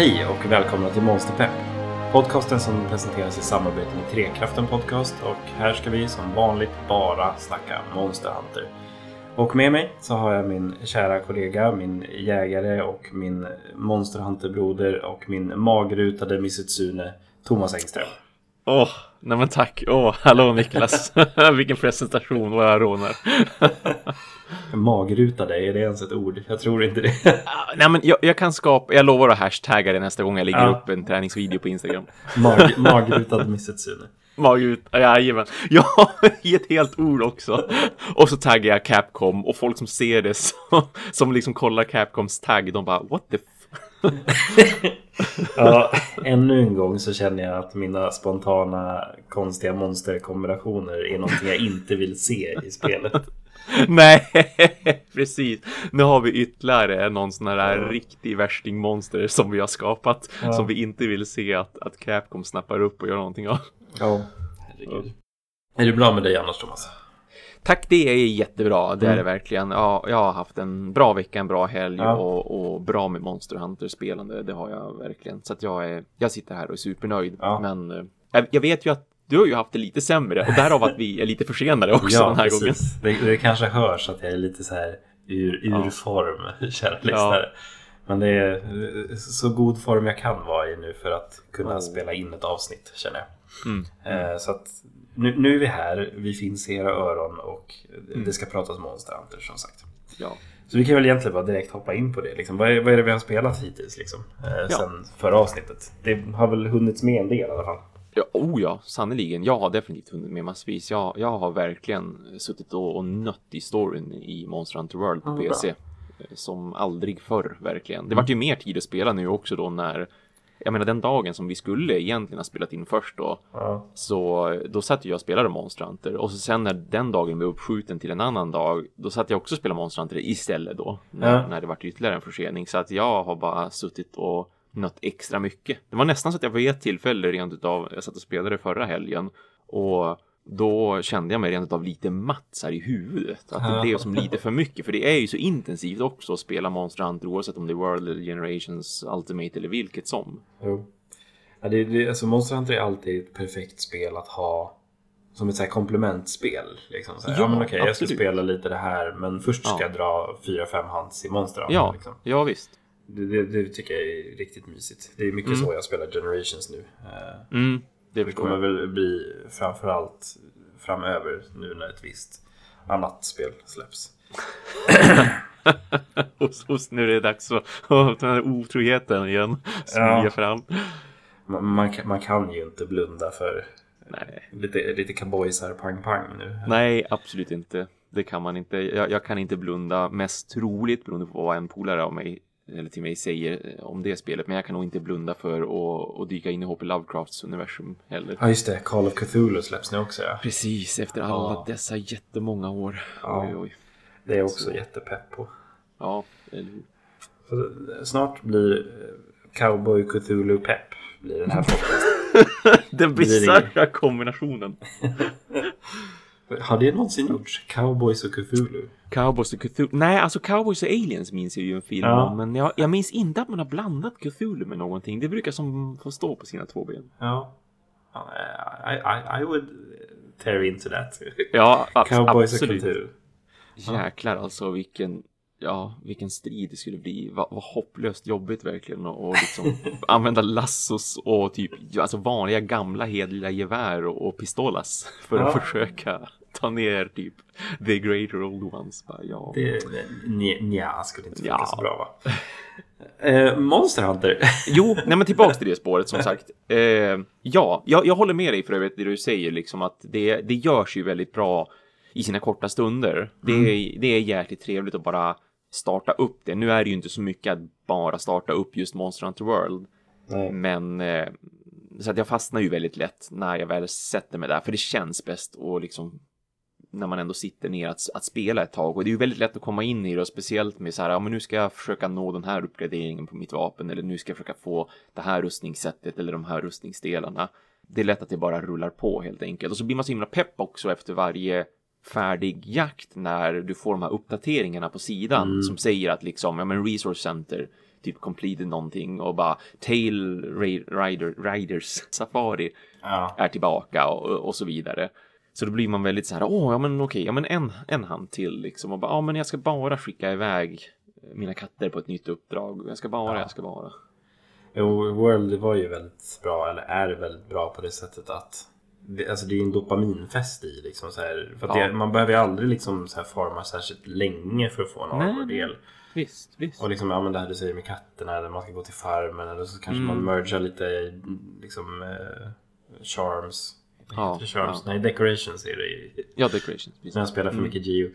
Hej och välkomna till Monsterpepp. Podcasten som presenteras i samarbete med Trekraften Podcast och här ska vi som vanligt bara snacka Monster Hunter. Och med mig så har jag min kära kollega, min jägare och min Monster Hunter-broder och min magrutade Missetsune Thomas Engström. Åh, oh, nej men tack. Åh, oh, hallå Niklas. Vilken presentation, vad jag rånar. Magrutade, är det ens ett ord? Jag tror inte det. Ah, nej men jag, jag, kan skapa, jag lovar att hashtagga det nästa gång jag lägger ja. upp en träningsvideo på Instagram. Mag, magrutad Missetsune. Magrut, jajamän. Ja, i ett helt ord också. Och så taggar jag Capcom och folk som ser det så, som liksom kollar Capcoms tagg, de bara what the ja, ännu en gång så känner jag att mina spontana konstiga monsterkombinationer är någonting jag inte vill se i spelet. Nej, precis. Nu har vi ytterligare någon sån här ja. riktig värstingmonster som vi har skapat. Ja. Som vi inte vill se att, att Capcom snappar upp och gör någonting av. Ja, herregud. Är det bra med dig annars Thomas? Tack, det är jättebra. Det är det mm. verkligen. Ja, jag har haft en bra vecka, en bra helg ja. och, och, bra med Monster Hunter spelande. Det har jag verkligen. Så att jag är, jag sitter här och är supernöjd. Ja. Men eh, jag, jag, vet ju att du har ju haft det lite sämre och därav att vi är lite försenade också ja, den här precis. gången. Det, det kanske hörs att jag är lite så här ur, ur ja. form, kära lyssnare. Men det är så god form jag kan vara i nu för att kunna oh. spela in ett avsnitt känner jag. Mm. Mm. Så att nu, nu, är vi här, vi finns i era öron och mm. det ska pratas Monster Hunter som sagt. Ja. Så vi kan väl egentligen bara direkt hoppa in på det. Liksom. Vad, är, vad är det vi har spelat hittills liksom, eh, ja. sen förra avsnittet? Det har väl hunnits med en del i alla fall. Ja, oh ja, sannerligen. Jag har definitivt hunnit med massvis. Jag, jag har verkligen suttit och, och nött i storyn i Monster Hunter World på mm, PC. Bra. Eh, som aldrig förr, verkligen. Det mm. vart ju mer tid att spela nu också då när jag menar den dagen som vi skulle egentligen ha spelat in först då. Ja. Så då satt jag och spelade Monster Hunter. Och så sen när den dagen blev uppskjuten till en annan dag. Då satt jag också och spelade Monster Hunter istället då. När, ja. när det var ytterligare en försening. Så att jag har bara suttit och nött extra mycket. Det var nästan så att jag vid ett tillfälle rent utav. Jag satt och spelade förra helgen. Och då kände jag mig rent av lite matt så här i huvudet. Att det blev som lite för mycket. För det är ju så intensivt också att spela Monster Hunter oavsett om det är World eller Generations Ultimate eller vilket som. Jo. Ja, det, det, alltså Monster Hunter är alltid ett perfekt spel att ha som ett så här komplementspel. Liksom. Så här, ja, ja, men okej, jag ska spela lite det här men först ska ja. jag dra fyra fem hands i Monster Hunter. Ja, liksom. ja visst. Det, det, det, tycker jag är riktigt mysigt. Det är mycket mm. så jag spelar Generations nu. Eh, mm. Det, kommer väl bli framförallt framöver nu när ett visst annat spel släpps. hos, hos, nu är det dags för den här otroheten igen. Smyga ja. fram. Man, man, man, kan ju inte blunda för Nej. lite, lite cowboysar pang-pang nu. Nej, absolut inte. Det kan man inte. Jag, jag, kan inte blunda. Mest troligt beroende på vad en polare av mig eller till mig säger eh, om det spelet. Men jag kan nog inte blunda för att, att dyka in i HP Lovecrafts universum heller. Ja just det, Call of Cthulhu släpps nu också ja. Precis, efter alla ja. dessa jättemånga år. Ja. Oj, oj. Det är jag också Så. jättepepp på. Ja, eller hur. Så snart blir eh, Cowboy Cthulhu pepp blir den här podcasten. den bisarra kombinationen. Har det någonsin gjorts? Cowboys och Cthulhu? Cowboys och Cthulhu? Nej, alltså Cowboys och Aliens minns jag ju en film ja. Men jag, jag minns inte att man har blandat Cthulhu med någonting. Det brukar som få stå på sina två ben. Ja. I, I, I would tear into that. Ja, Cowboys absolut. och Cthulhu. Jäklar alltså vilken ja, vilken strid det skulle bli. Vad, vad hopplöst jobbigt verkligen och liksom använda lassos och typ alltså vanliga gamla hedliga gevär och, och pistolas för ja. att försöka ta ner typ the greater old ones. Bara, ja. Det, nja, skulle inte funka ja. så bra va? Eh, Monster Hunter. jo, nej men tillbaks till det spåret som sagt. Eh, ja, jag, jag håller med dig för övrigt det du säger liksom att det, det görs ju väldigt bra i sina korta stunder. Det, mm. det är jäkligt trevligt att bara starta upp det. Nu är det ju inte så mycket att bara starta upp just Monster Hunter World. Nej. Men eh, så att jag fastnar ju väldigt lätt när jag väl sätter mig där, för det känns bäst och liksom när man ändå sitter ner att, att spela ett tag och det är ju väldigt lätt att komma in i det och speciellt med så här, ja men nu ska jag försöka nå den här uppgraderingen på mitt vapen eller nu ska jag försöka få det här rustningssättet eller de här rustningsdelarna. Det är lätt att det bara rullar på helt enkelt och så blir man så himla pepp också efter varje färdig jakt när du får de här uppdateringarna på sidan mm. som säger att liksom, ja men resource center typ completed någonting och bara Tail Rider, Riders Safari Ja. är tillbaka och, och så vidare. Så då blir man väldigt så här, åh, ja men okej, ja men en, en hand till liksom och bara, ja men jag ska bara skicka iväg mina katter på ett nytt uppdrag. Jag ska bara, Ja. jag ska bara. Jo, World var ju väldigt bra, eller är väldigt bra på det sättet att det, alltså det är en dopaminfest i liksom så här, för Ja. det, Man behöver ju aldrig liksom så här farma särskilt länge för att få en armor-del. Visst, visst. Och liksom, ja men det här du säger med katterna, eller man ska gå till farmen eller så kanske Mm. man mergar lite liksom eh, charms. Ja, Heter charms? ja. Nej, decorations är det i- Ja, decorations. Visst. när jag spelar för Mm. mycket Geo.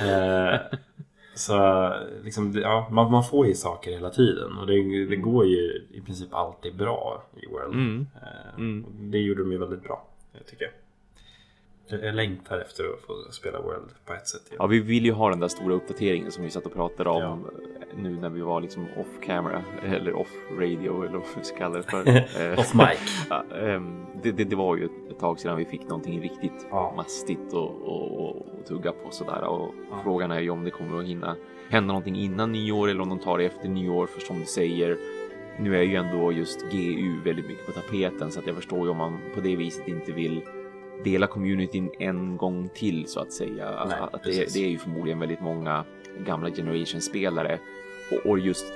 Eh, så liksom, ja, man, man får ju saker hela tiden och det, det går ju i princip alltid bra i World. Mm. Eh, Mm. Det gjorde de ju väldigt bra, tycker jag. Jag- längtar efter att få spela World på ett sätt. Ja, vi vill ju ha den där stora uppdateringen som vi satt och pratade om Ja. nu när vi var liksom off camera eller off radio eller vad vi ska kalla det för. Eh, Off mic. ja, ehm, det, det, det var ju ett- tag sedan vi fick någonting riktigt Ja. mastigt och, och, och, tugga på sådär. Och Ja. frågan är ju om det kommer att hinna hända någonting innan nyår eller om de tar det efter nyår. För som du säger, nu är ju ändå just GU väldigt mycket på tapeten så att jag förstår ju om man på det viset inte vill dela communityn en gång till så att säga. Nej, att det, det är ju förmodligen väldigt många gamla generation-spelare och, och just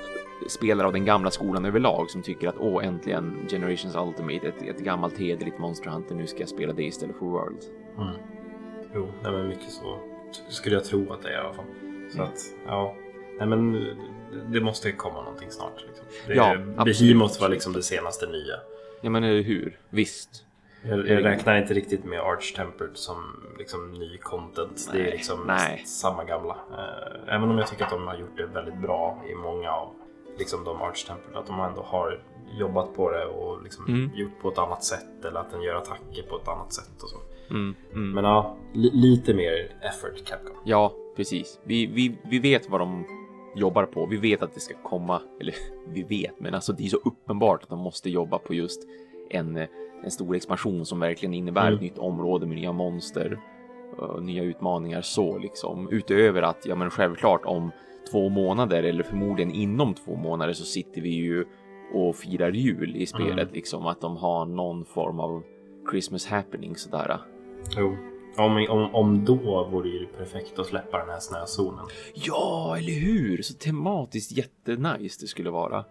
spelare av den gamla skolan överlag som tycker att åh äntligen Generations Ultimate, ett, ett gammalt hederligt Monster Hunter, nu ska jag spela det istället för World. Mm. Jo, nej men mycket så skulle jag tro att det är i alla fall. Så Mm. att, ja. Nej men det- måste komma någonting snart. Liksom. Det, Ja. Behemoth var liksom det senaste nya. Ja men eller hur, visst. Jag, jag räknar inte riktigt med Arch Tempered som liksom ny content. det är Nej, liksom nej. samma gamla. Eh, även om jag tycker att de har gjort det väldigt bra i många av liksom de Arch Tempered. Att de ändå har jobbat på det och liksom Mm. gjort på ett annat sätt. Eller att den gör attacker på ett annat sätt och så. Mm, mm. Men ja, li, lite mer effort Capcom. Ja, precis. Vi, vi, vi vet vad de jobbar på. Vi vet att det ska komma, eller vi vet, men alltså det är så uppenbart att de måste jobba på just en, en stor expansion som verkligen innebär Mm. ett nytt område med nya monster och nya utmaningar så liksom. Utöver att, ja men självklart om två månader eller förmodligen inom två månader så sitter vi ju och firar jul i spelet Mm. liksom. Att de har någon form av Christmas happening sådär. Jo. Om, om, om då vore det ju perfekt att släppa den här snözonen. Ja, eller hur? Så tematiskt jättenice det skulle vara.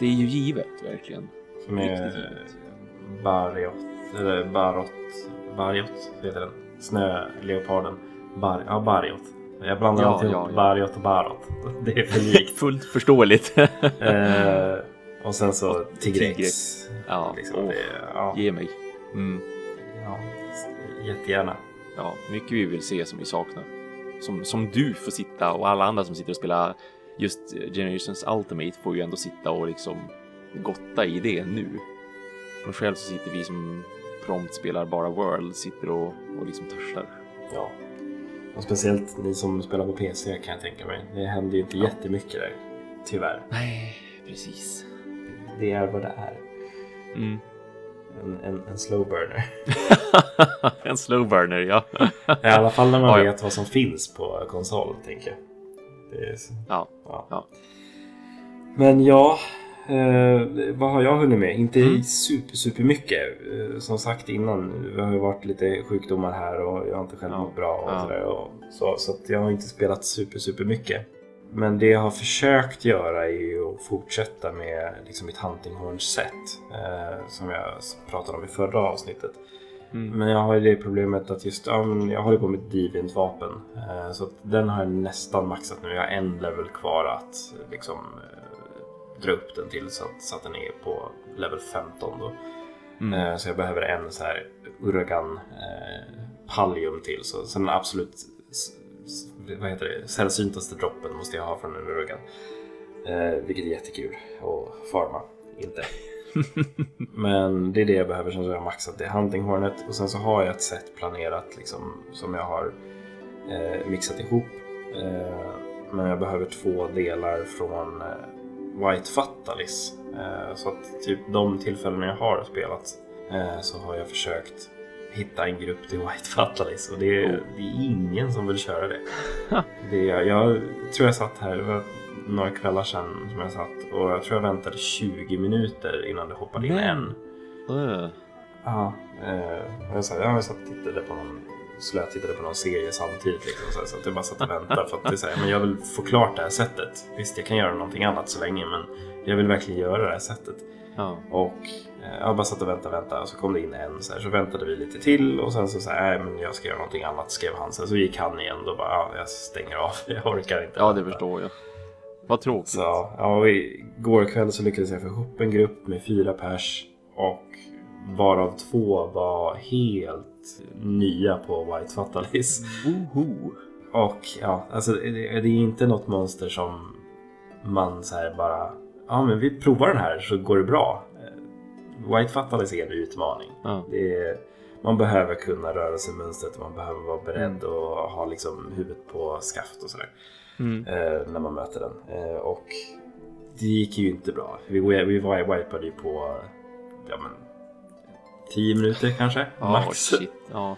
Det är ju givet, verkligen. Som är. Bariot, eller Barot, Bariot heter den. Snöleoparden. Bar, ja, Bariot. Jag blandar Ja, alltid ja, ihop ja. Bariot och Barot. Det är för likt. Fullt förståeligt. eh, och sen så Tigrex. Tigrex. Ja, Liksom, det, ja, Ge mig. Mm. ja, jättegärna. Ja, mycket vi vill se som vi saknar. Som, som du får sitta och alla andra som sitter och spelar just Generations Ultimate får ju ändå sitta och liksom gotta i det nu. Men själv så sitter vi som prompt spelar bara World, sitter och, och liksom törstar. Ja. Och speciellt ni som spelar på PC kan jag tänka mig. Det händer ju inte jättemycket där. Tyvärr. Nej, precis. Det är vad det är. Mm. En, en, en slow burner. en slow burner, ja. I alla fall när man Ja, ja. vet vad som finns på konsol, tänker jag. Det är, ja. ja. Ja. Men ja, eh, vad har jag hunnit med? Inte Mm. super, super mycket. Eh, som sagt innan, det har ju varit lite sjukdomar här och jag har inte själv Ja. mått bra och Ja. sådär. Och så, så jag har inte spelat super, super mycket. Men det jag har försökt göra är ju att fortsätta med liksom mitt huntinghorn-set. Eh, som jag pratade om i förra avsnittet. Mm. Men jag har ju det problemet att just, ja, men jag håller på med ett Deviant-vapen. Eh, så den har jag nästan maxat nu. Jag har en level kvar att liksom dra upp den till så att, så att den är på level 15 då. Mm. Eh, så jag behöver en så här Uragan eh, Pallium till. Så, så den absolut vad heter det, sällsyntaste droppen måste jag ha från en Uragan. Eh, vilket är jättekul att farma. Inte. Men det är det jag behöver sen så har jag maxat det huntinghornet och sen så har jag ett set planerat liksom som jag har eh, mixat ihop. Eh, men jag behöver två delar från eh, White Fatalis. Eh, så att typ de tillfällen jag har spelat eh, så har jag försökt hitta en grupp till White Fatalis och det är, Oh. det är ingen som vill köra det. det är, jag tror jag satt här, det var några kvällar sedan som jag satt och jag tror jag väntade 20 minuter innan det hoppade in Men- en. Öh. Ja, eh, jag, sa, jag satt och tittade på någon slötittade på någon serie samtidigt. Liksom, så, här, så att jag bara satt och väntade. För att det så här, men jag vill få klart det här sättet. Visst, jag kan göra någonting annat så länge, men jag vill verkligen göra det här sättet. Ja. Och eh, jag bara satt och väntade, väntade och så kom det in en så, här, så väntade vi lite till och sen så sa nej men jag ska göra någonting annat skrev han. Sen så gick han igen och bara ja, jag stänger av, jag orkar inte. ja, det vänta." förstår jag. Vad tråkigt. Så ja, och igår kväll så lyckades jag få ihop en grupp med fyra pers och varav två var helt nya på White Fatalis. Woho! Och ja, alltså det, är inte något monster som man så här bara ja men vi provar den här så går det bra. White Fatalis är en utmaning. Ja. Det är, man behöver kunna röra sig mönstret och man behöver vara beredd och ha liksom huvudet på skaft och sådär Mm. eh, när man möter den. Eh, och det gick ju inte bra. Vi, vi var ju på ja, men, 10 minuter kanske, Ja, max. Ja.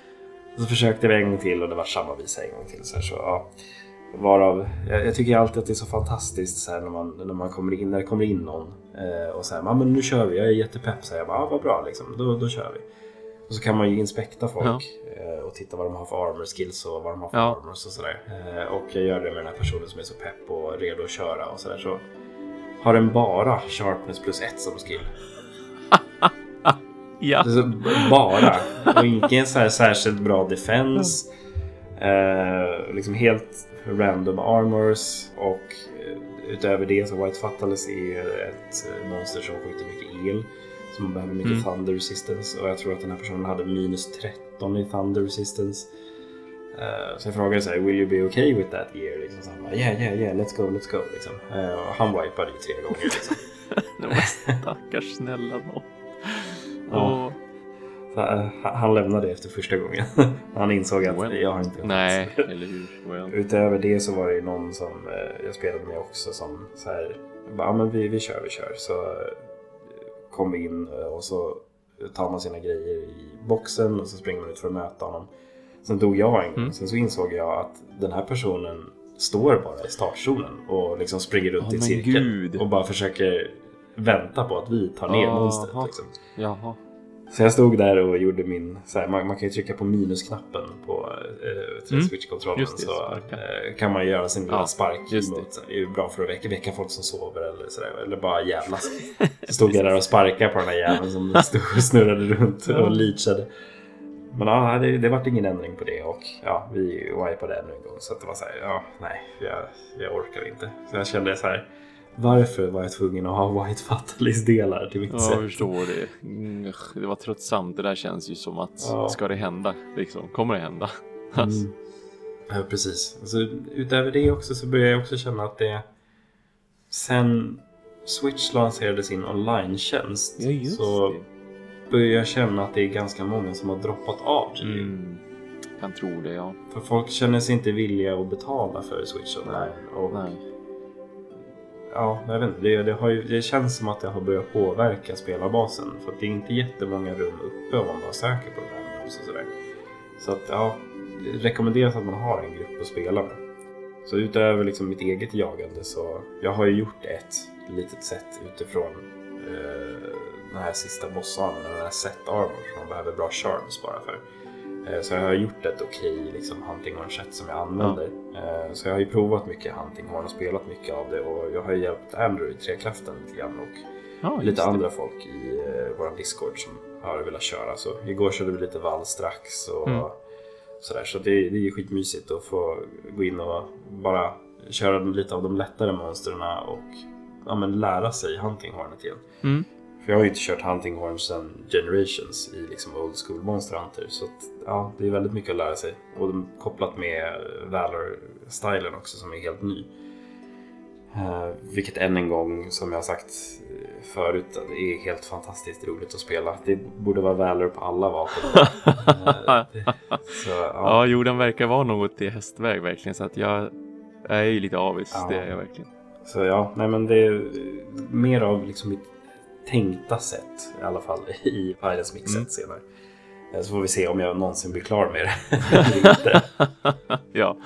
Och så försökte vi en gång till och det var samma visa en gång till. Så, här, så, ja. Varav, jag, jag tycker alltid att det är så fantastiskt så här, när, man, när, man kommer in, när det kommer in någon eh, och säger ja, men nu kör vi, jag är jättepepp. Så jag bara, ja, vad bra liksom, då, då kör vi. Och så kan man ju inspekta folk eh, och titta vad de har för armor skills och vad de har för Ja. armors och sådär. Eh, och jag gör det med den här personen som är så pepp och redo att köra och sådär. Så har den bara sharpness plus ett som skill. Ja. Bara. Och ingen så här särskilt bra defense. Eh, liksom helt random armors. Och eh, utöver det så White Fatalis är ett eh, monster som skjuter mycket el. Så man behöver mycket Mm. thunder resistance. Och jag tror att den här personen hade minus 13 i thunder resistance. Eh, så jag frågade så här, will you be okay with that year? Liksom, så han bara, yeah, yeah, yeah, let's go, let's go. Liksom. Och han wipade ju tre gånger. Liksom. Stackars snälla nån. Ja. Så, eh, han lämnade efter första gången. Han insåg att Well. jag har inte Nej, chans. eller hur? Well. Utöver det så var det ju någon som eh, jag spelade med också som så här, ja men vi, vi kör, vi kör. Så eh, kom vi in och så tar man sina grejer i boxen och så springer man ut för att möta honom. Sen dog jag en gång. Mm. Sen så insåg jag att den här personen står bara i startzonen och liksom springer runt Åh, i en men cirkel. gud. Och bara försöker vänta på att vi tar ner Aha. monstret. Liksom. Jaha. Så jag stod där och gjorde min, så här, man, man kan ju trycka på minusknappen på eh, Mm. Switch-kontrollen det, så eh, kan man göra sin lilla Ja, spark just det. emot. Så Det är ju bra för att väcka, väcka folk som sover eller sådär, eller bara jävlas. Så stod jag där och sparkade på den här jäveln som stod och snurrade runt och leachade. Men ja, det, det vart ingen ändring på det och ja, vi wipade ännu en gång. Så att det var så här, ja, nej, jag, jag orkar inte. Så jag kände så här, varför var jag tvungen att ha White Fatalis-delar till mitt Ja, set? jag förstår det. Mm, Det var tröttsamt. Det där känns ju som att Ja. ska det hända? Liksom, kommer det hända? Mm. Ja, precis. Alltså, utöver det också så börjar jag också känna att det... Sen Switch lanserade sin online-tjänst Ja, så det. börjar jag känna att det är ganska många som har droppat av. Mm. Kan tro det, ja. För folk känner sig inte villiga att betala för Switch online. Och, Nej. Ja, jag vet inte. Det, det, har ju, det känns som att det har börjat påverka spelarbasen. För att det är inte jättemånga rum uppe om man bara söker på randoms och sådär. Så att ja, det rekommenderas att man har en grupp att spela med. Så utöver liksom mitt eget jagande så jag har ju gjort ett litet set utifrån eh, den här sista bossarmen, den här set armor som man behöver bra charms bara för. Eh, så jag har gjort ett okej liksom, hunting horn set som jag använder. Eh, så jag har ju provat mycket hunting horn och spelat mycket av det och jag har ju hjälpt Andrew i Trekraften lite grann och Ja, lite det. andra folk i eh, vår Discord som har velat köra. Så igår körde vi lite vall strax och Mm. sådär. Så det, det är ju skitmysigt att få gå in och bara köra lite av de lättare monstren och ja, lära sig Hunting Hornet igen. Mm. För jag har ju inte kört Hunting Horn sedan Generations i liksom Old School Monster Hunter. Så att, ja, det är väldigt mycket att lära sig. Och kopplat med Valor-stilen också som är helt ny. Eh, vilket än en gång, som jag har sagt eh, förut, det är helt fantastiskt roligt att spela. Det borde vara Valor på alla vapen. Det- så, ja. Ja, jo, den verkar vara något i hästväg verkligen. Så att jag, jag är ju lite avis. Ja. Det är jag verkligen. Så ja, nej men det är mer av liksom mitt tänkta sätt i alla fall i Pirates Mix Mm. senare. Eh, Så får vi se om jag någonsin blir klar med det. eller inte. ja.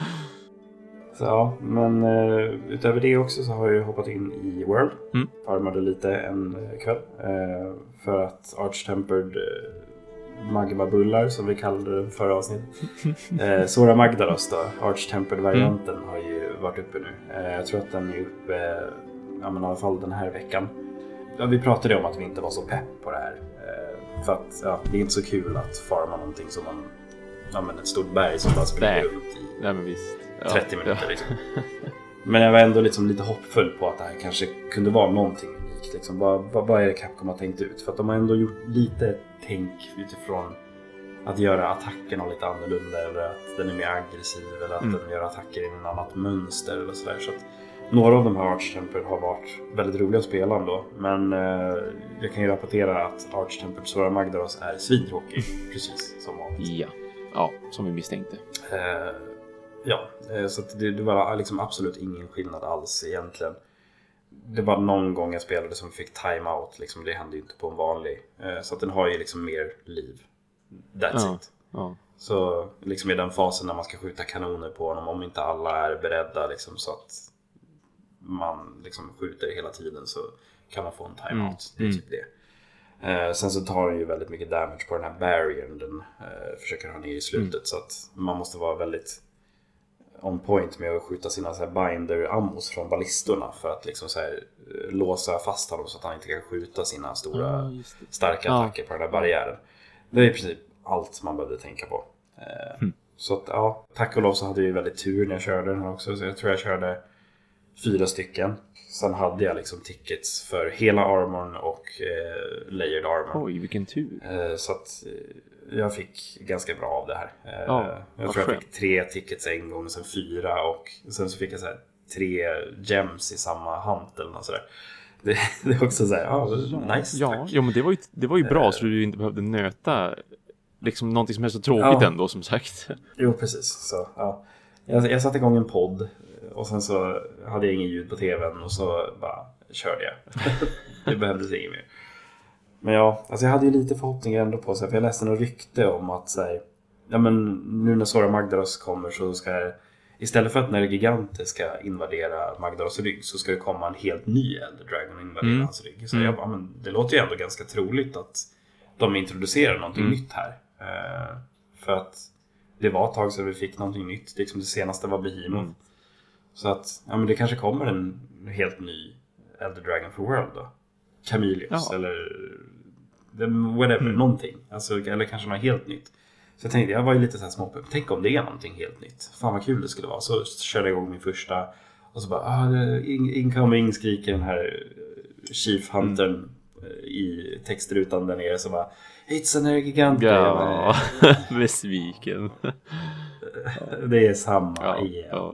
ja, men uh, utöver det också så har jag hoppat in i World. Mm. Farmade lite en kväll. Uh, för att Arch-Tempered uh, Magma-bullar som vi kallade det förra avsnittet. uh, Sora Magdaros då, Arch-Tempered-varianten mm. har ju varit uppe nu. jag tror att den är uppe, ja men i alla fall den här veckan. Ja, vi pratade om att vi inte var så pepp på det här. för att ja, det är inte så kul att farma någonting som man ja, men ett stort berg som bara springer runt i Nej, men visst. Ja, 30 minuter. Ja. Liksom. Men jag var ändå liksom lite hoppfull på att det här kanske kunde vara någonting unikt. Liksom. Vad, vad, vad är det Capcom har tänkt ut? För att de har ändå gjort lite tänk utifrån att göra attackerna lite annorlunda eller att den är mer aggressiv eller att mm. den gör attacker i ett annat mönster eller sådär. Så att några av de här Arch Temple har varit väldigt roliga att spela ändå. Men eh, jag kan ju rapportera att Arch Temple Sora Magdaros är svintråkig. precis som vanligt. Ja. ja, som vi misstänkte. Eh, Ja, eh, så det, det var liksom absolut ingen skillnad alls egentligen. Det var någon gång jag spelade som fick time-out. Liksom, det hände ju inte på en vanlig. Eh, så att den har ju liksom mer liv. That's ja, it. Ja. Så liksom i den fasen när man ska skjuta kanoner på honom. Om inte alla är beredda liksom, så att man liksom skjuter hela tiden så kan man få en time-out. Mm. Det är mm. typ det. Eh, sen så tar den ju väldigt mycket damage på den här barriern den eh, försöker ha ner i slutet. Mm. Så att man måste vara väldigt on point med att skjuta sina så binder-ammos från ballistorna för att liksom så här, eh, låsa fast honom så att han inte kan skjuta sina stora ah, starka attacker på den här barriären. Det är i princip allt man behövde tänka på. Mm. Så att, ja, tack och lov så hade ju väldigt tur när jag körde den här också. Så jag tror jag körde fyra stycken. Sen hade jag liksom tickets för hela armorn och eh, layered armor. Oj, vilken tur. Eh, så att eh, jag fick ganska bra av det här. Eh, ja, jag tror jag fick tre tickets en gång, sen fyra och sen så fick jag så tre gems i samma hantel. Och sådär. Det, det är också så här, ja, nice. Ja, ja, men det var ju, det var ju bra uh, så du inte behövde nöta liksom någonting som är så tråkigt ja. ändå som sagt. Jo, precis. Så, ja. jag, jag satte igång en podd och sen så hade jag ingen ljud på tvn och så bara körde jag. det behövdes inget mer. Men ja, alltså jag hade ju lite förhoppningar ändå på sig. För jag läste något rykte om att här, ja men nu när Sora Magdaros kommer så ska Istället för att när Gigante ska invadera Magdaros rygg så ska det komma en helt ny Elder Dragon och invadera mm. hans rygg. Så mm. jag bara, men det låter ju ändå ganska troligt att de introducerar någonting mm. nytt här. Uh, för att det var ett tag sedan vi fick någonting nytt. Liksom det senaste var Behemoth. Så att ja, men det kanske kommer en helt ny Elder Dragon for World då. Camilius ja. eller whatever, mm. någonting. Alltså, eller kanske något helt nytt. Så jag tänkte, jag var ju lite så här småpepp. Tänk om det är någonting helt nytt. Fan vad kul det skulle vara. Så körde jag igång min första. Och så bara, ah, incoming skriker den här eh, Chief Huntern mm. Eh, i textrutan där nere. Så bara, It's an gigant. Ja, besviken. det är samma ja, igen. Ja.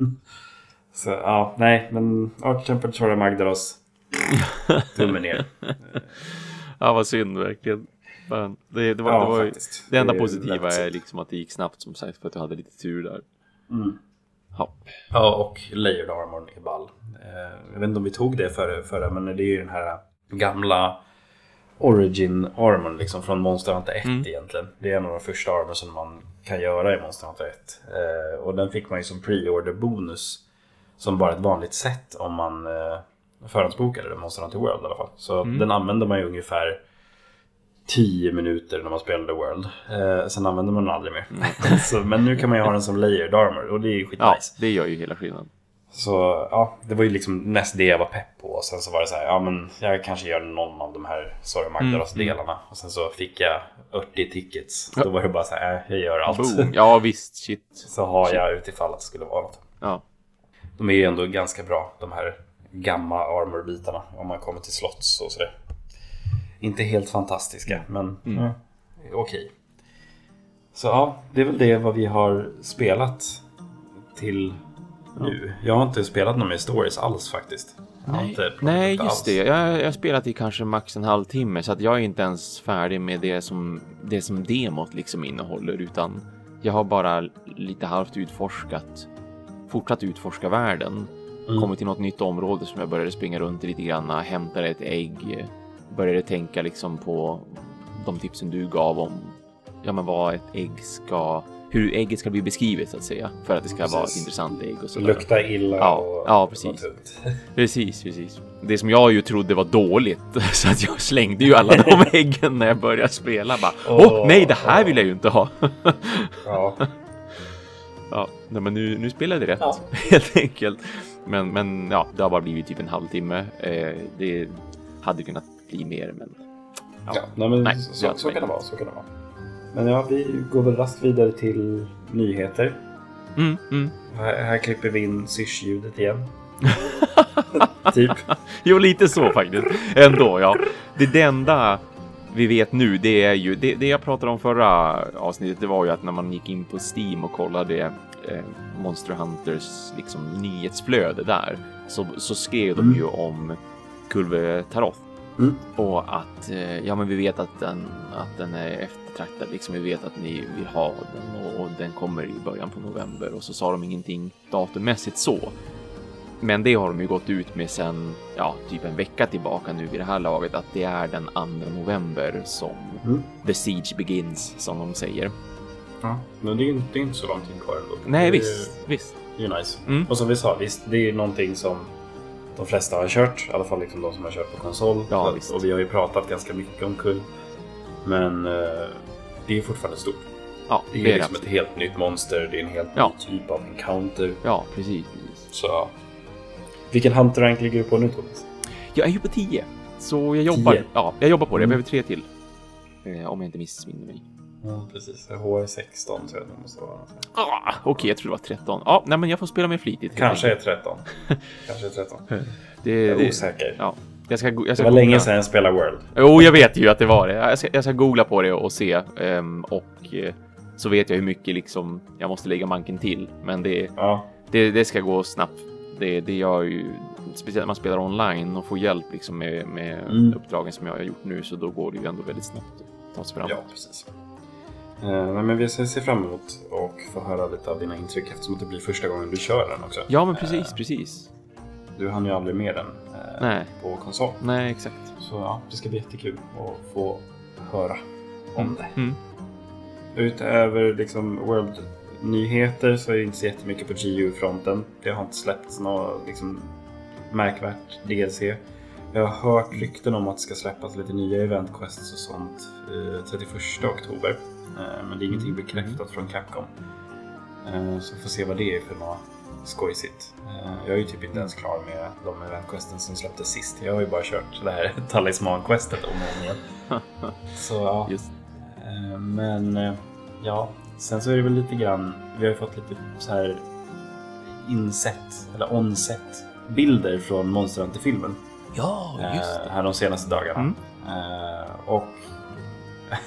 Så ja, nej, men Art Temperature Magdaros Tummen ner. ja, vad synd verkligen. Men det, det, var, ja, det, var det enda det positiva är liksom att det gick snabbt som sagt för att du hade lite tur där. Mm. Ja. ja, och Layered Armor är ball. Eh, jag vet inte om vi tog det förra, förra men det är ju den här gamla Origin Armor liksom från Monster Hunter 1 mm. egentligen. Det är en av de första armor som man kan göra i Monster Hunter 1. Eh, och den fick man ju som pre-order bonus. Som bara ett vanligt sätt om man eh, förhandsbokade det, Monster Hunter World i alla fall. Så mm. den använde man ju ungefär 10 minuter när man spelade World. Eh, sen använder man den aldrig mer. Mm. så, men nu kan man ju ha den som layered armor och det är ju skitnice. Ja, det gör ju hela skillnaden. Så ja, det var ju liksom näst det jag var pepp på. Och sen så var det så här, ja men jag kanske gör någon av de här Sorry Magdaros mm. delarna. Och sen så fick jag 80 tickets. Ja. Då var det bara så här, äh, jag gör allt. Boom. Ja visst, shit. Så har jag utifall att det skulle vara något. Ja. De är ju ändå ganska bra, de här gamma armor-bitarna om man kommer till slotts och sådär. Inte helt fantastiska, men mm. ja, okej. Okay. Så ja, det är väl det vad vi har spelat till ja. nu. Jag har inte spelat någon mer stories alls faktiskt. Nej, Nej just alls. det. Jag, jag har spelat i kanske max en halvtimme så att jag är inte ens färdig med det som, det som demot liksom innehåller utan jag har bara lite halvt utforskat, fortsatt utforska världen Mm. Kommit till något nytt område som jag började springa runt i lite grann, hämtade ett ägg, började tänka liksom på de tipsen du gav om ja, men vad ett ägg ska, hur ägget ska bli beskrivet så att säga. För att det ska vara ett Precis. intressant ägg och. Lukta illa Ja, och ja, precis. Precis, precis. Det som jag ju trodde var dåligt, så att jag slängde ju alla de äggen när jag började spela. Bara, åh Åh, nej, det här åh. vill jag ju inte ha. Ja. Ja, nej, men nu, nu spelade det rätt Ja. helt enkelt. Men, men ja, det har bara blivit typ en halvtimme. Eh, det hade kunnat bli mer, men Ja, nej, men Nej, så, så, är kan det vara. Så kan det vara. Men ja, vi går väl raskt vidare till nyheter. mm, mm. Här, här klipper vi in sysch-ljudet igen. typ. Jo, lite så faktiskt. Ändå, ja. Det, det enda vi vet nu, det är ju det, det jag pratade om förra avsnittet. Det var ju att när man gick in på Steam och kollade eh, Monster Hunters liksom nyhetsflöde där så, så skrev de Mm. ju om Kulve Taroth Mm. och att eh, ja, men vi vet att den att den är eftertraktad. Liksom vi vet att ni vill ha den och, och den kommer i början på november och så sa de ingenting datummässigt så. Men det har de ju gått ut med sen, ja, typ en vecka tillbaka nu vid det här laget, att det är den 2 november som Mm. the siege begins, som de säger. Ja. Men det är ju inte, det är inte så lång tid kvar ändå. Nej, det är visst, visst. Det är ju nice. Mm. Och som vi sa, visst, det är ju någonting som de flesta har kört. I alla fall liksom de som har kört på konsol. Ja, visst. och vi har ju pratat ganska mycket om kull. Men eh, det är fortfarande stort. Ja, Det är, det är liksom det. ett helt nytt monster. Det är en helt Ja. ny typ av encounter. Ja, precis, precis. Så... Vilken hunter rank ligger du på nu Thomas? Jag är ju på 10, så jag jobbar. 10? Ja, jag jobbar på det. Jag Mm. behöver tre till. Eh, om jag inte missminner mig. Ja, precis. HR16 tror jag det måste vara. Ah, Okej, jag tror det var 13. Ja, nej, men jag får spela mer flitigt. Kanske är enkelt. 13. Kanske är 13. Det, Jag är det, osäker. ja, jag ska, jag Det ska var länge googla. sedan jag spelade World. Jo, jag vet ju att det var det. Jag ska, jag ska googla på det och se. ehm, och eh, så vet jag hur mycket liksom jag måste lägga manken till. Men det, Ja, det, det ska gå snabbt. Det, det gör ju, speciellt när man spelar online och får hjälp liksom med, med Mm. uppdragen som jag har gjort nu, så då går det ju ändå väldigt snabbt att ta sig fram. ja precis. Eh, nej, men vi ser fram emot och få höra lite av dina intryck eftersom att det blir första gången du kör den också. Ja, men precis, Eh, precis. Du hann ju aldrig med den eh, Nej. på konsol. Nej, exakt. Så ja, det ska bli jättekul att få höra om det. Mm. Utöver liksom World-nyheter så är det inte så jättemycket på GU-fronten. Det har inte släppts något liksom, märkvärt DLC. Jag har hört rykten om att det ska släppas lite nya event quests och sånt eh, 31 oktober. Eh, men det är ingenting bekräftat från Capcom. Eh, så får se vad det är för något skojsigt. Eh, jag är ju typ inte ens klar med de event questen som släpptes sist. Jag har ju bara kört det här talisman-questet om och om igen. Så ja, Just. Eh, Men eh, ja, sen så är det väl lite grann, vi har ju fått lite så här insett, eller onset bilder från Monster Hunter-filmen Ja, just eh, det. här de senaste dagarna. Mm. Eh, och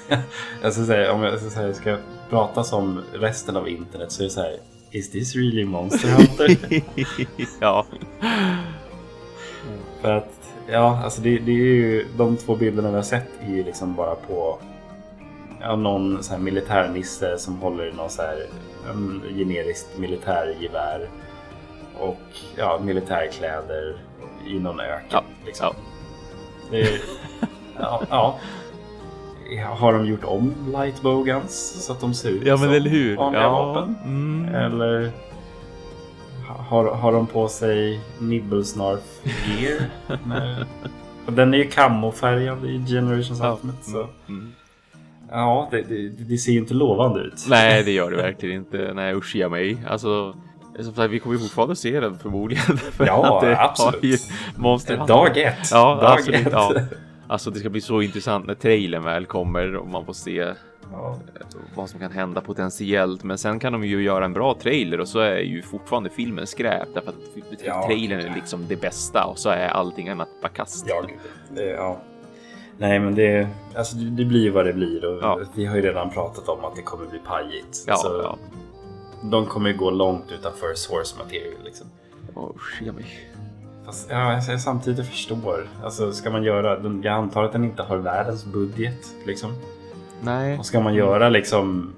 jag ska säga, om jag ska, säga, ska prata som resten av internet så är det så här, is this really Monster Hunter? ja. För att, ja, alltså det, det är ju de två bilderna vi har sett är ju liksom bara på ja, någon så här militärnisse som håller i någon så här um, generiskt militärgevär och ja, militärkläder i någon öken. Ja, liksom. ja. Det ja, ja. Har de gjort om lightbowguns så att de ser ut Ja, men eller hur? vanliga Ja. vapen? Mm. Eller har, har de på sig Nibblesnarf gear? Den är ju kamofärgad i Generations Ja. Ultimate. Så. Mm. Ja, det, det, det ser ju inte lovande ut. Nej, det gör det verkligen inte. Nej, usch ja mig. Alltså, som sagt, vi kommer ju fortfarande se den förmodligen. För Ja, det absolut. Monster Hunter. Dag ett. Ja, Dag absolut. ett. Ja. Alltså, det ska bli så intressant när trailern väl kommer och man får se Ja. vad som kan hända potentiellt. Men sen kan de ju göra en bra trailer och så är ju fortfarande filmen skräp därför att Ja. trailern är liksom det bästa och så är allting annat bara kast. Ja, ja. Nej, men det, alltså, det blir ju vad det blir. Och Ja. Vi har ju redan pratat om att det kommer bli pajigt. Ja, så ja. De kommer ju gå långt utanför source material. Liksom. Mig. Fast, ja, jag samtidigt förstår. Alltså, ska man göra, jag antar att den inte har världens budget. Liksom. Nej. Och ska man göra liksom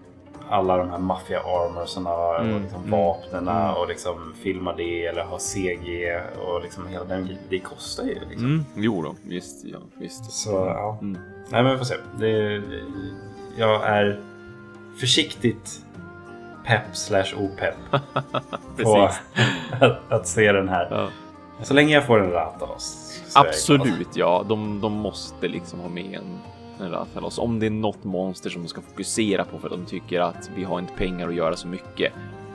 alla de här maffia armorsarna och Mm, liksom mm, vapnena mm. och liksom filma det eller ha CG och liksom hela den grejen. Det kostar ju liksom. Mm, jo då, visst, ja, visst. Så ja. Mm. Nej men vi får se. Det, jag är försiktigt pepp slash opepp på att, att se den här. Ja. Så länge jag får en glad. Absolut, ja. De, de måste liksom ha med en, en Rathalos. Om det är något monster som de ska fokusera på för att de tycker att vi har inte pengar att göra så mycket.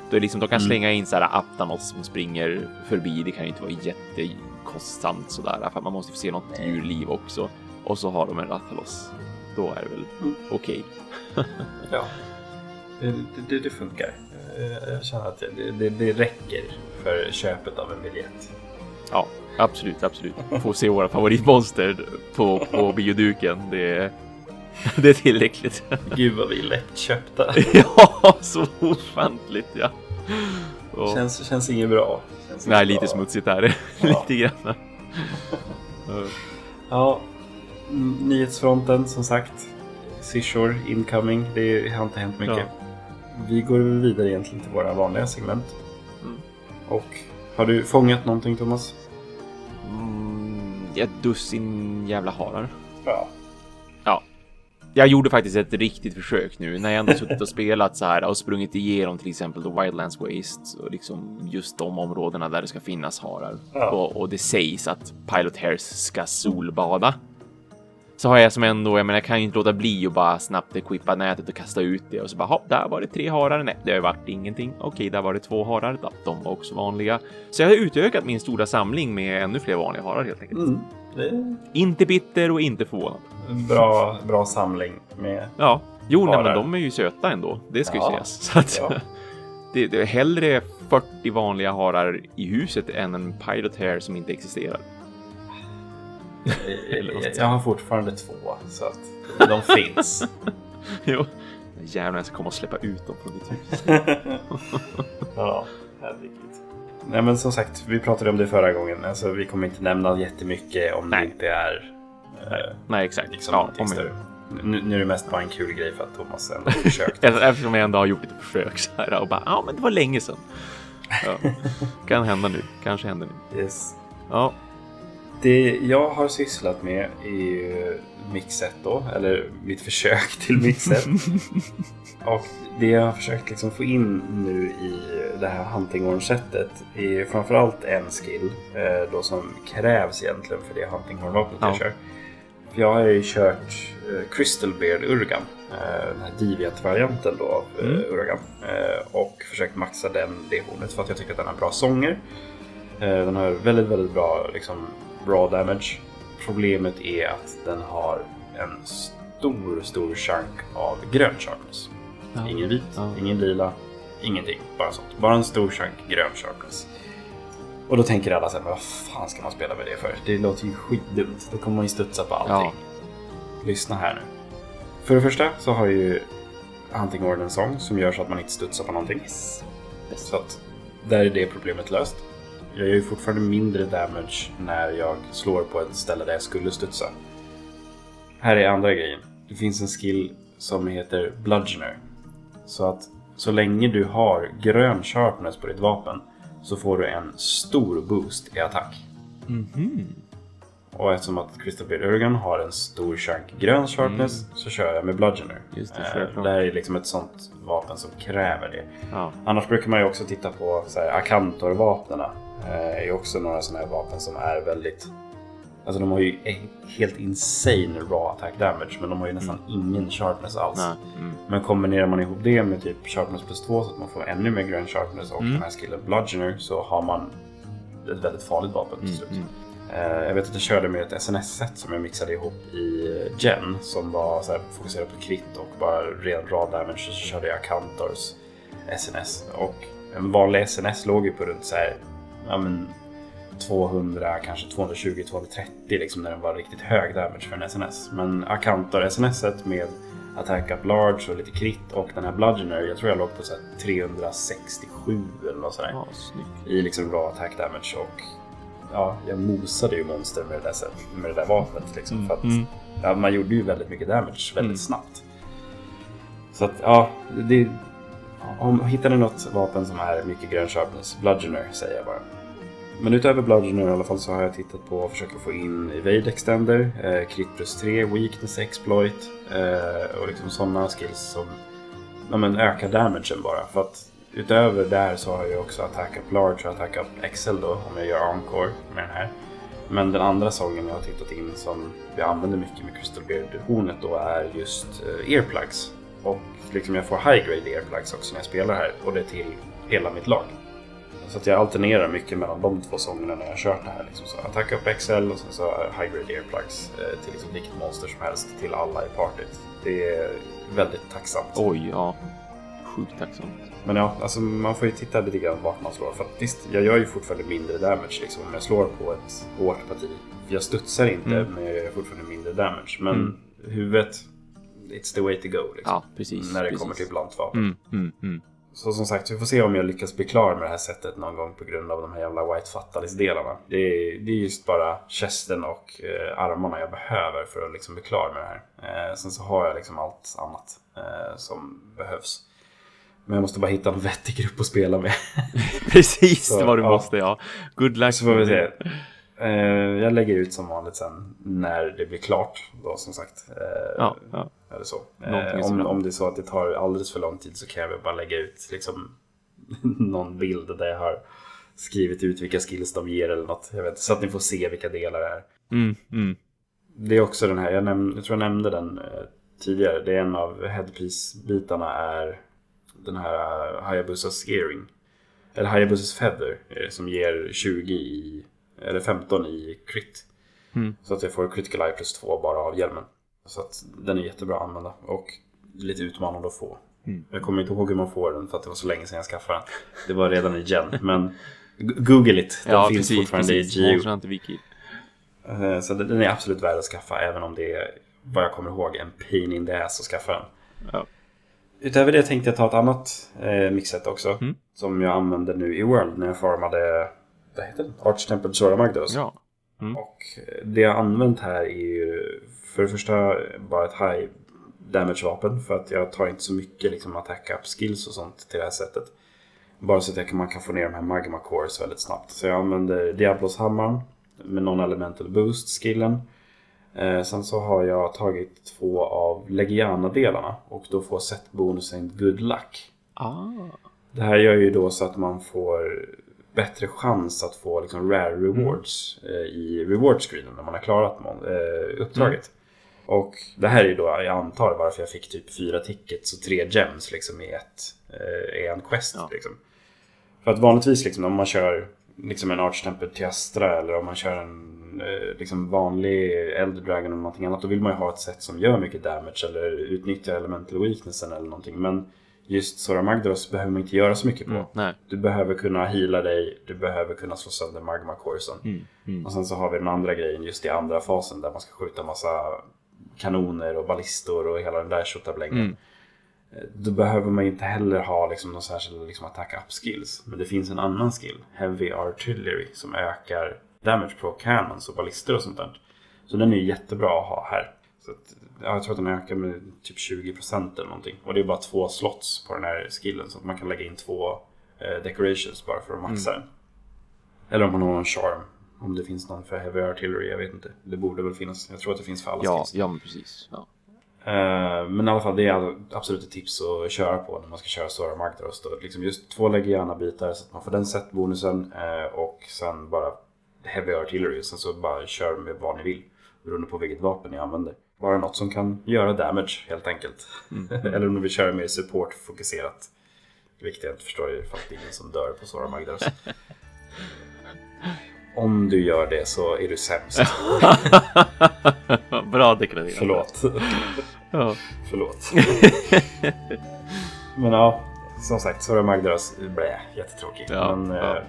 Då är det liksom, de kan Mm. slänga in så här Aptanos som springer förbi. Det kan ju inte vara jättekostsamt sådär. För att man måste få se något djurliv också. Och så har de en Rathalos. Då är det väl Mm. okej. Ja, det, det, det funkar. Eh, Jag känner att det, det, det räcker för köpet av en biljett. Ja, absolut, absolut. Få se våra favoritmonster på, på bioduken. Det är, det är tillräckligt. Gud vad vi är lättköpta. ja, så ofantligt ja. Och, Känns, känns inget bra. Känns nej, lite bra. smutsigt är det. Ja. lite grann. Ja. Nyhetsfronten som sagt. Seashore incoming. Det har inte hänt mycket. Ja. Vi går vidare egentligen till våra vanliga segment. Mm. Och har du fångat någonting Thomas? Mm, ett dussin jävla harar. Ja. Ja. Jag gjorde faktiskt ett riktigt försök nu när jag ändå suttit och spelat så här och sprungit igenom till exempel The Wildlands Waste och liksom just de områdena där det ska finnas harar. Ja. Och, och det sägs att Pilot Hairs ska solbada. Så har jag som ändå, jag menar jag kan ju inte låta bli att bara snabbt equippa nätet och kasta ut det och så bara, hopp, där var det tre harar. Nej, det har varit ingenting. Okej, där var det två harar. De var också vanliga. Så jag har utökat min stora samling med ännu fler vanliga harar helt enkelt. Mm. Det Inte bitter och inte förvånad. bra, bra samling med Ja, jo, nej, Harar. men de är ju söta ändå. Det ska ju Ja, sägas. Så att, ja. det, det är hellre 40 vanliga harar i huset än en pilot hair som inte existerar. Jag, har fortfarande två så att de finns. jo. Jävlar, jag ska komma och släppa ut dem från ditt hus. ja, herregud. Nej men som sagt, vi pratade om det förra gången. Alltså, vi kommer inte nämna jättemycket om Nej. det inte är eh, Nej, exakt. liksom ja, om större. Nu, nu är det mest bara en kul grej för att Thomas ändå har försökt. Eftersom jag ändå har gjort lite försök så här och bara, ja, men det var länge sedan. Ja. Kan hända nu. Kanske händer nu. yes. Ja, det jag har sysslat med är ju mixet då, eller mitt försök till mixet. Och det jag har försökt liksom få in nu i det här hunting horn-sättet är framförallt en skill eh, då som krävs egentligen för det hunting horn-vapnet jag Ja. kör. Jag har ju kört eh, Crystal Beard Urgan, eh, den här Deviant-varianten då av eh, Mm. Urgan. Och försökt maxa den, det hornet för att jag tycker att den har bra sånger. Den har väldigt, väldigt bra liksom, raw damage. Problemet är att den har en stor, stor chunk av grön sharpness. Ja. Ingen vit, Ja. ingen lila, ingenting. Bara sånt. Bara en stor chunk grön sharpness. Och då tänker alla så här, men vad fan ska man spela med det för? Det låter ju skitdumt. Då kommer man ju studsa på allting. Ja. Lyssna här nu. För det första så har ju Hunting Horn en sång som gör så att man inte studsar på någonting. Så att där är det problemet löst. Jag gör ju fortfarande mindre damage när jag slår på ett ställe där jag skulle studsa. Här är andra grejen. Det finns en skill som heter Bludgeoner. Så att så länge du har grön sharpness på ditt vapen så får du en stor boost i attack. Mhm. Och eftersom att Crystal Beard Urgan har en stor chunk grön sharpness så kör jag med Bludgeoner. Mm. Just det, Eh, det här är liksom ett sånt vapen som kräver det. Ja. Annars brukar man ju också titta på Akantor-vapnen. Eh, är också några sådana här vapen som är väldigt... Alltså de har ju helt insane raw attack damage men de har ju nästan ingen sharpness alls. Mm. Men kombinerar man ihop det med typ sharpness plus 2 så att man får ännu mer grön sharpness och Mm. den här skillen bludgeoner så har man ett väldigt farligt vapen till Mm. slut. Mm. Eh, Jag vet att jag körde med ett SNS-set som jag mixade ihop i eh, Gen som var så här, fokuserad på krit och bara ren raw damage. Och så körde jag Cantors SNS. Och en vanlig SNS låg ju på runt så här, ja, men 200, kanske 220, 230 liksom när den var riktigt hög damage för en SNS. Men Akantor SNS med Attack Up Large och lite krit och den här Bludgeoner, jag tror jag låg på så här 367 eller något sådär Ja, i liksom raw attack damage och ja, jag mosade ju monster med det där, med det där vapnet liksom för att Mm. ja, man gjorde ju väldigt mycket damage väldigt Mm. snabbt. Så att ja, det, om hittar ni något vapen som är mycket grön sharpness, bludgeoner säger jag bara. Men utöver bludgeoner i alla fall så har jag tittat på att försöka få in evade extender, eh, crit plus 3, weakness exploit eh, och liksom sådana skills som ja, men ökar damagen bara. För att utöver där så har jag också Attack Up Large och Attack Up XL då om jag gör Encore med den här. Men den andra sången jag har tittat in som vi använder mycket med Crystal Beard-hornet då är just eh, earplugs. Och liksom jag får high grade earplugs också när jag spelar här och det är till hela mitt lag. Så att jag alternerar mycket mellan de två sångerna när jag kört det här. Liksom. Så Attack Up XL och sen så High Grade Earplugs eh, till liksom vilket monster som helst till alla i partyt. Det är väldigt tacksamt. Oj, ja. Sjukt tacksamt. Men ja, alltså man får ju titta lite grann vart man slår. För att visst, jag gör ju fortfarande mindre damage liksom, om jag slår på ett hårt parti. Jag studsar inte, Mm. men jag gör fortfarande mindre damage. Men Mm. huvudet, it's the way to go. Liksom, Ja, precis. när det precis. kommer till blant vapen. Mm, mm, mm. Så som sagt, vi får se om jag lyckas bli klar med det här sättet någon gång på grund av de här jävla White Fatalis-delarna. Det är, det är just bara kästen och eh, armarna jag behöver för att liksom bli klar med det här. Eh, sen så har jag liksom allt annat eh, som behövs. Men jag måste bara hitta en vettig grupp att spela med. Precis Så, vad du ja. måste, ja. Good luck. Så får vi se. Eh, jag lägger ut som vanligt sen när det blir klart. Då som sagt. Eh, Ja, ja. Eller så. Eh, om, om det är så att det tar alldeles för lång tid så kan jag väl bara lägga ut liksom, någon bild där jag har skrivit ut vilka skills de ger eller något. Jag vet, så att ni får se vilka delar det är. Mm, mm. Det är också den här, jag, näm- jag tror jag nämnde den eh, tidigare. Det är en av headpiece-bitarna är den här Hayabusas earring. Eller Hayabusas feather eh, som ger 20 i, eller 15 i crit. Mm. Så att jag får critical eye plus 2 bara av hjälmen. Så att den är jättebra att använda och lite utmanande att få. Mm. Jag kommer inte ihåg hur man får den för att det var så länge sedan jag skaffade den. Det var redan i Gen, men Google it. Den Ja, finns precis. fortfarande precis. i GU. Eh, Så den är absolut värd att skaffa även om det är, vad jag kommer ihåg, en pain in the ass att skaffa den. Ja. Utöver det tänkte jag ta ett annat eh, mixet också. Mm. Som jag använde nu i World när jag formade, vad heter det? Arch Temple Zora Magdos. Ja. Och eh, det jag har använt här är ju för det första bara ett high damage vapen för att jag tar inte så mycket liksom attack up skills och sånt till det här sättet. Bara så att jag kan, man kan få ner de här magma cores väldigt snabbt. Så jag använder Diablos hammaren med non-elemental boost skillen. Eh, sen så har jag tagit två av Legiana-delarna och då får set-bonusen Good Luck. Ah. Det här gör ju då så att man får bättre chans att få liksom rare rewards eh, i reward screenen när man har klarat eh, uppdraget. Och det här är ju då, jag antar varför jag fick typ fyra tickets och tre gems liksom i ett, eh, i en quest. Ja. Liksom. För att vanligtvis liksom, om man kör liksom en Archtempel till Astra eller om man kör en liksom vanlig Elder Dragon eller någonting annat. Då vill man ju ha ett sätt som gör mycket damage eller utnyttjar elemental weaknessen eller någonting. Men just Sora Magdaros behöver man inte göra så mycket på. Mm. Du behöver kunna heala dig, du behöver kunna slå sönder magma coresen. Mm. Mm. Och sen så har vi den andra grejen just i andra fasen där man ska skjuta massa kanoner och ballistor och hela den där tjottablängen. Mm. Då behöver man inte heller ha liksom någon särskild liksom attack up skills. Men det finns en annan skill, Heavy Artillery, som ökar damage på cannons och ballistor och sånt där. Så den är jättebra att ha här. Så att, jag tror att den ökar med typ 20% eller någonting. Och det är bara två slots på den här skillen så att man kan lägga in två eh, decorations bara för att maxa den. Eller om man har någon charm. Om det finns någon för Heavy Artillery, jag vet inte. Det borde väl finnas. Jag tror att det finns för alla Ja, skills. ja, men precis. Ja. Eh, men i alla fall, det är absolut ett tips att köra på när man ska köra Sora Magdaros. Liksom just två Legiana-bitar så att man får den set-bonusen eh, och sen bara Heavy Artillery. Sen så bara kör med vad ni vill beroende på vilket vapen ni använder. Bara något som kan göra damage helt enkelt. Eller om du vill köra mer support-fokuserat. Vilket jag inte förstår för att det är ingen som dör på Sora Magdaros. Om du gör det så är du sämst. Bra deklarerat. Förlåt. Ja. Förlåt. Men ja, som sagt, Sora Magdaros, blä, jättetråkig. Ja, Men ja. eh,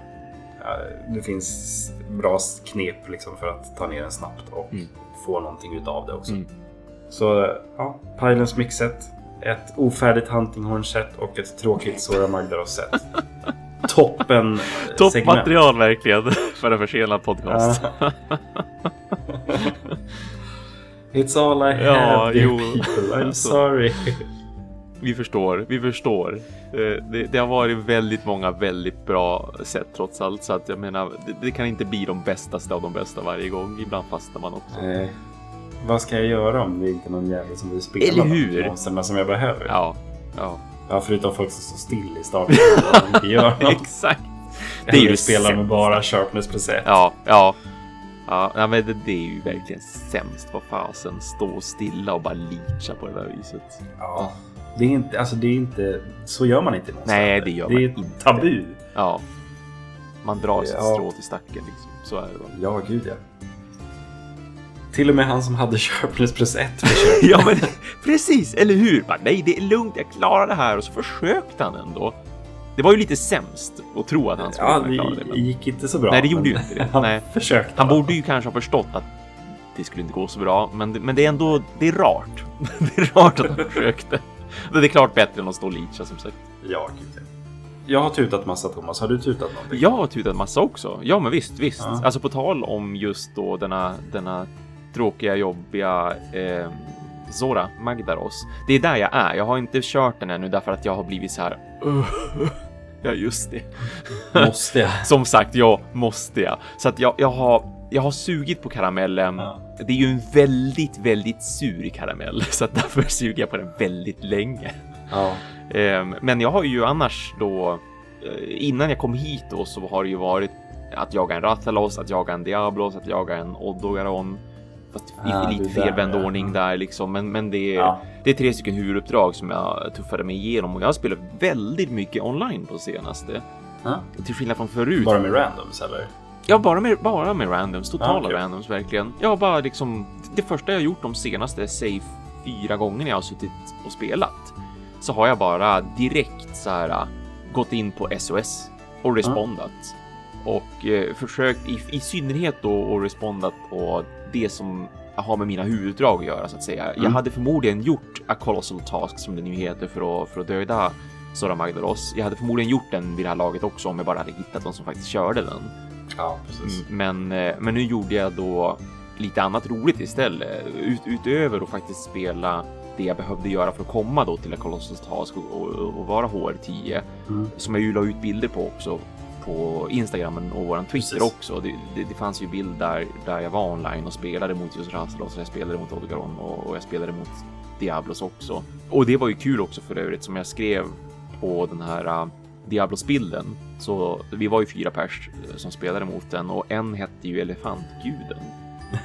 det finns bra knep liksom för att ta ner den snabbt och Mm. få någonting utav det också. Mm. Så ja, Pylons mixet, ett ofärdigt Huntinghorn-set och ett tråkigt Sora Magdaros-set. Toppen eh, segment. Toppmaterial verkligen för en försenad podcast. Ja. It's all I have, Ja, dear jo. people. I'm sorry. Vi förstår, vi förstår. Eh, Det, det har varit väldigt många väldigt bra sätt trots allt. Så att jag menar, det, det kan inte bli de bästaste av de bästa varje gång. Ibland fastnar man också. Nej. Vad ska jag göra om det inte är någon jävel som vill spela Eller hur? monsterna som jag behöver? Ja, ja. Ja, förutom folk som står still i starten och inte gör något. Exakt. Det är ju spelar med bara sharpness preset. Ja, ja. Ja, men det, det är ju verkligen sämst. Vad fasen, stå stilla och bara leacha på det där viset. Ja. Det är inte, alltså det är inte, så gör man inte någonstans. Nej, det gör man Det är inte. tabu. Ja. Man drar sitt Ja. strå till stacken liksom. Så är det. Ja, gud ja. Till och med han som hade sharpness preset försökte. ja, men precis, eller hur? Bara, nej, det är lugnt, jag klarar det här. Och så försökte han ändå. Det var ju lite sämst att tro att han skulle Ja, kunna klara det. det Men gick inte så bra. Nej, det gjorde ju inte det. Han Nej. försökte. han i borde ju kanske ha förstått att det skulle inte gå så bra. Men, det- men det är ändå, det är rart. det är rart att han försökte. Det är klart bättre än att stå och leacha som sagt. fall. Ja, gud ja. Jag har tutat massa Thomas. Har du tutat någonting? Jag har tutat massa också. Ja, men visst, visst. Ja. Alltså på tal om just då denna, denna tråkiga, jobbiga eh, Zora Magdaros. Det är där jag är. Jag har inte kört den ännu därför att jag har blivit så här. Ja, just det. Måste jag? Som sagt, jag måste jag. Så att jag, jag har, jag har sugit på karamellen. Ja. Det är ju en väldigt, väldigt sur karamell, så att därför suger jag på den väldigt länge. Ja. Ehm, Men jag har ju annars då, eh, innan jag kom hit då så har det ju varit att jaga en Rathalos, att jaga en Diablos, att jaga en Odogaron. Fast i Ah, lite där, felvänd ja. ordning där liksom. Men, men det, är, Ja. det är tre stycken huvuduppdrag som jag tuffade mig igenom och jag har spelat väldigt mycket online på senaste. Ja. Till skillnad från förut. Bara med randoms eller? Ja, bara med, bara med randoms, totala Ah, okej. randoms verkligen. Jag har bara liksom, det första jag gjort de senaste, säg fyra gångerna jag har suttit och spelat, så har jag bara direkt så här äh, gått in på SOS och respondat. Och eh, försökt, i, i synnerhet då, och respondat på det som har med mina huvuddrag att göra så att säga. Jag Mm. hade förmodligen gjort A Colossal Task som det nu heter för att, för att döda Sora Magdaros. Jag hade förmodligen gjort den vid det här laget också om jag bara hade hittat någon som faktiskt körde den. Ja, precis. Men, eh, men nu gjorde jag då lite annat roligt istället. Ut, utöver att faktiskt spela det jag behövde göra för att komma då till A Colossal Task och, och, och vara HR10. Mm. Som jag ju la ut bilder på också på Instagram och våran Twitter Precis. också. Det, det, det fanns ju bild där, där jag var online och spelade mot just Rastalos och jag spelade mot Odegaron och, och jag spelade mot Diablos också. Och det var ju kul också för övrigt som jag skrev på den här uh, Diablos-bilden. Så vi var ju fyra pers eh, som spelade mot den och en hette ju Elefantguden.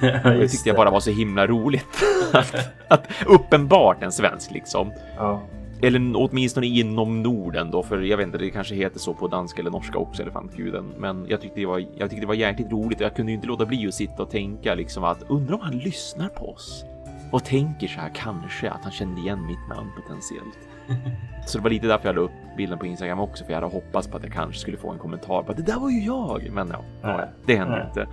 Det Just tyckte jag bara var så himla roligt. att, att uppenbart en svensk liksom. Ja. Eller åtminstone inom Norden då, för jag vet inte, det kanske heter så på danska eller norska också, Elefantguden. Men jag tyckte det var, jag tyckte det var jäkligt roligt och jag kunde ju inte låta bli att sitta och tänka liksom att undrar om han lyssnar på oss och tänker så här kanske att han kände igen mitt namn potentiellt. Så det var lite därför jag la upp bilden på Instagram också, för jag hade hoppats på att jag kanske skulle få en kommentar på att det där var ju jag. Men ja, ja det hände Nej. inte.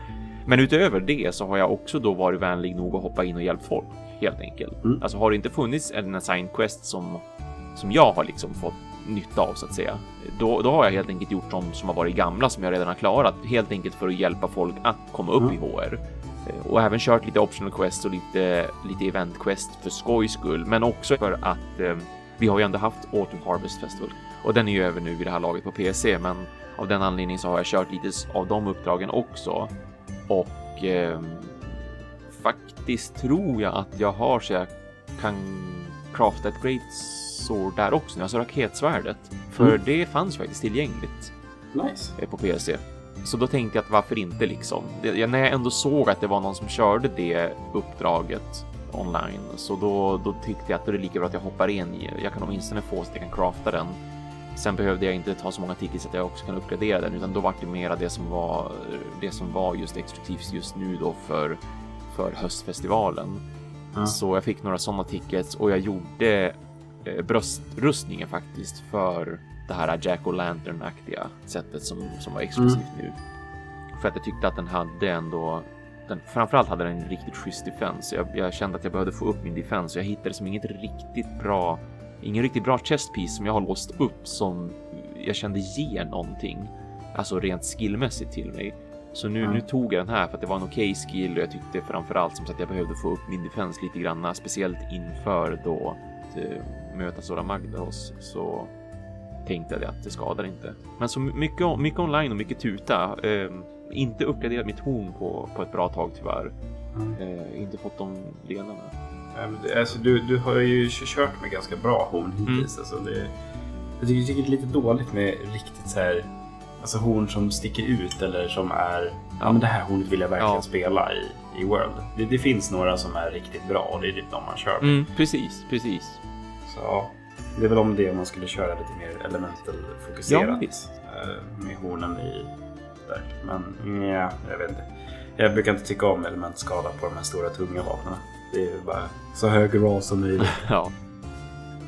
Men utöver det så har jag också då varit vänlig nog att hoppa in och hjälpt folk helt enkelt. Mm. Alltså har det inte funnits en assign quest som som jag har liksom fått nytta av så att säga. Då, då har jag helt enkelt gjort de som har varit gamla som jag redan har klarat helt enkelt för att hjälpa folk att komma upp Mm. i HR Eh, och även kört lite optional quest och lite lite event quest för skojs skull, men också för att eh, vi har ju ändå haft Autumn Harvest Festival och den är ju över nu vid det här laget på PC, men av den anledningen så har jag kört lite av de uppdragen också och eh, faktiskt tror jag att jag har så jag kan crafta ett great sword där också, alltså raketsvärdet. För Mm. det fanns faktiskt tillgängligt Nice. eh, på PC. Så då tänkte jag att varför inte liksom? Det, jag, när jag ändå såg att det var någon som körde det uppdraget online så då, då tyckte jag att det är lika bra att jag hoppar in i Jag kan åtminstone få så att jag kan crafta den. Sen behövde jag inte ta så många tickets att jag också kan uppgradera den utan då var det mera det som var det som var just exklusivt just nu då för för höstfestivalen. Ja. Så jag fick några sådana tickets och jag gjorde bröstrustningen faktiskt för det här Jack och Lantern-aktiga sättet som, som var exklusivt nu. För att jag tyckte att den hade ändå den, framförallt hade den en riktigt schysst defense. Jag, jag kände att jag behövde få upp min defense och jag hittade som inget riktigt bra, ingen riktigt bra chest piece som jag har låst upp som jag kände ger någonting, alltså rent skillmässigt till mig. Så nu, Mm. nu tog jag den här för att det var en okej skill och jag tyckte framförallt som sagt att jag behövde få upp min defense lite granna, speciellt inför då eh, möta Sora Magdaros så tänkte jag att det skadar inte. Men så mycket, mycket online och mycket tuta. Eh, inte uppgraderat mitt horn på, på ett bra tag tyvärr. Mm. Eh, inte fått de delarna. Alltså, du, du har ju kört med ganska bra horn hittills. Alltså, det, Jag tycker, jag tycker det är lite dåligt med riktigt så här, alltså horn som sticker ut eller som är, ja, men det här hornet vill jag verkligen Ja. spela i, i World. Det, det finns några som är riktigt bra och det är typ de man kör med. Mm, precis, precis. Så ja, det är väl om det om man skulle köra lite mer elemental fokuserat Ja, eh, med hornen i där. Men ja, jag vet inte. Jag brukar inte tycka om elementskada på de här stora tunga vapnen. Det är bara så hög roll som möjligt. Ja.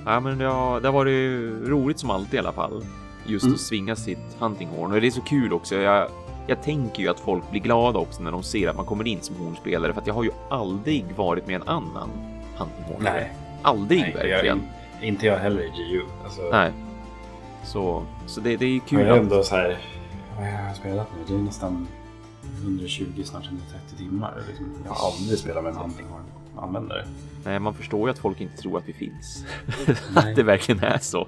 Ja, men det har, det har varit roligt som alltid i alla fall. Just Mm. att svinga sitt huntinghorn. Och det är så kul också. Jag, jag tänker ju att folk blir glada också när de ser att man kommer in som hornspelare. För att jag har ju aldrig varit med en annan huntinghorn. Nej. Aldrig Nej, verkligen. Jag, inte jag heller i GU. Alltså, Nej. Så, så det, det är Jag kul. är att- ändå så här, vad har jag spelat nu? Det är nästan 120, snart 130 timmar. Liksom, jag har aldrig spelat med en huntinghorn användare. Nej, man förstår ju att folk inte tror att vi finns. Att det verkligen är så.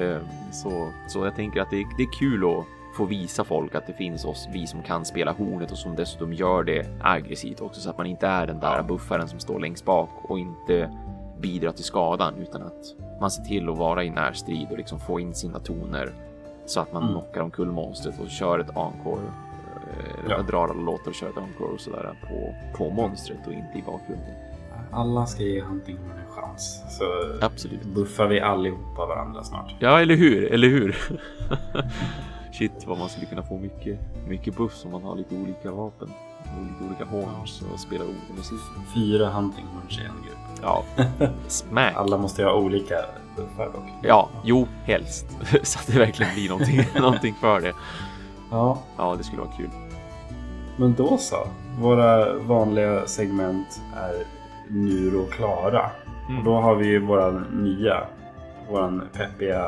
Ehm, Så, så jag tänker att det, det är kul att få visa folk att det finns oss, vi som kan spela hornet och som dessutom gör det aggressivt också så att man inte är den där buffaren som står längst bak och inte bidrar till skadan utan att man ser till att vara i närstrid och liksom få in sina toner så att man Mm. knockar omkull monstret och kör ett encore. Ja. Ja. Drar alla låtar och kör ett encore och sådär på, på monstret och inte i bakgrunden. Alla ska ge huntinghorn en chans. Så Absolut. buffar vi allihopa varandra snart. Ja, eller hur? Eller hur? Shit, vad man skulle kunna få mycket, mycket buffs om man har lite olika vapen. Lite olika horns och spelar olika musik. Fyra huntinghorns i en grupp. Ja, smack. Alla måste ju ha olika buffar dock. Ja, jo, helst. Så att det verkligen blir någonting, någonting för det. Ja, Ja, det skulle vara kul. men då så. Våra vanliga segment är nu och klara. Mm. Och då har vi ju våran nya, våran peppiga,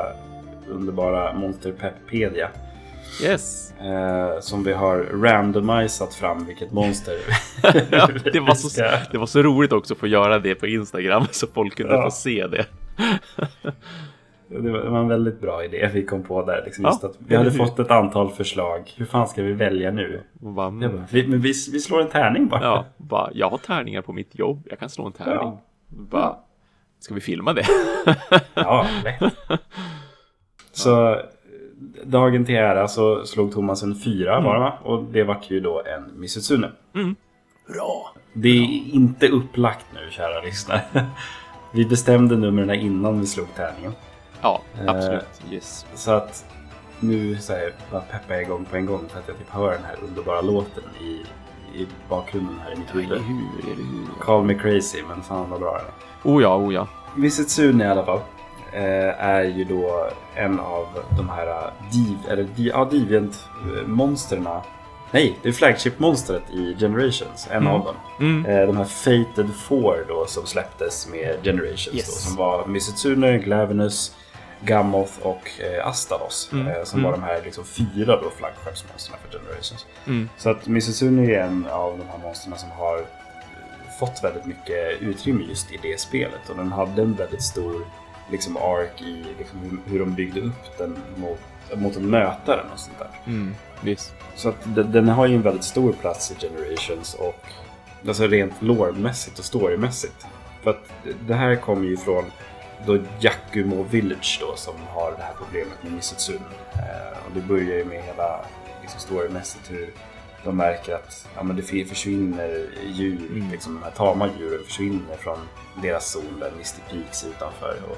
underbara Monster Peppedia. Yes! Eh, som vi har randomisat fram vilket monster Ja, det, var så, det var så roligt också att få göra det på Instagram så folk kunde Ja. få se det. Det var en väldigt bra idé vi kom på där. Liksom Ja, att vi hade fått ett antal förslag. Hur fan ska vi välja nu? Bara, bara, vi, men vi, vi slår en tärning bara. ja, bara, jag har tärningar på mitt jobb. Jag kan slå en tärning. Ja. Bara, ska vi filma det? Ja, lätt. Så dagen till ära så slog Thomas en fyra bara va? Och det vart ju då en Misutsune. Mm. Bra! Det är inte upplagt nu kära lyssnare. Vi bestämde numren innan vi slog tärningen. Ja, Eh, absolut. Yes. Så att nu så här, bara peppar jag igång på en gång för att jag typ hör den här underbara låten i, i bakgrunden här i mitt Eller huvud. hur, eller hur. Call me crazy, men fan vad bra den är. Oh ja, oh ja. Misutsune i alla fall eh, är ju då en av de här eh, div, eller ja, Deviant-monsterna. Nej, det är flagship-monstret i Generations, en Mm. av dem. Mm. Eh, de här Fated Four då som släpptes med Generations Yes. då, som var Misutsune, Glavenus, Gammoth och eh, Astalos. Mm. Eh, som Mm. var de här liksom fyra då flaggskeppsmonstren för Generations. Mm. Så att Misutsune är en av de här monstren som har eh, fått väldigt mycket utrymme just i det spelet. Och den hade en väldigt stor liksom, ark i liksom, hur, de byggde upp den mot, mot en mötaren och sånt där. Mm. Visst. Så att den, den har ju en väldigt stor plats i Generations och alltså rent lore-mässigt och storymässigt. För att det här kommer ju från då Yakumo Village då som har det här problemet med Misutsune. Eh, och det börjar ju med hela liksom, storymässigt hur de märker att ja, men det försvinner djur, Mm. liksom, de här tama djuren försvinner från deras zon där Misty Peaks utanför. Och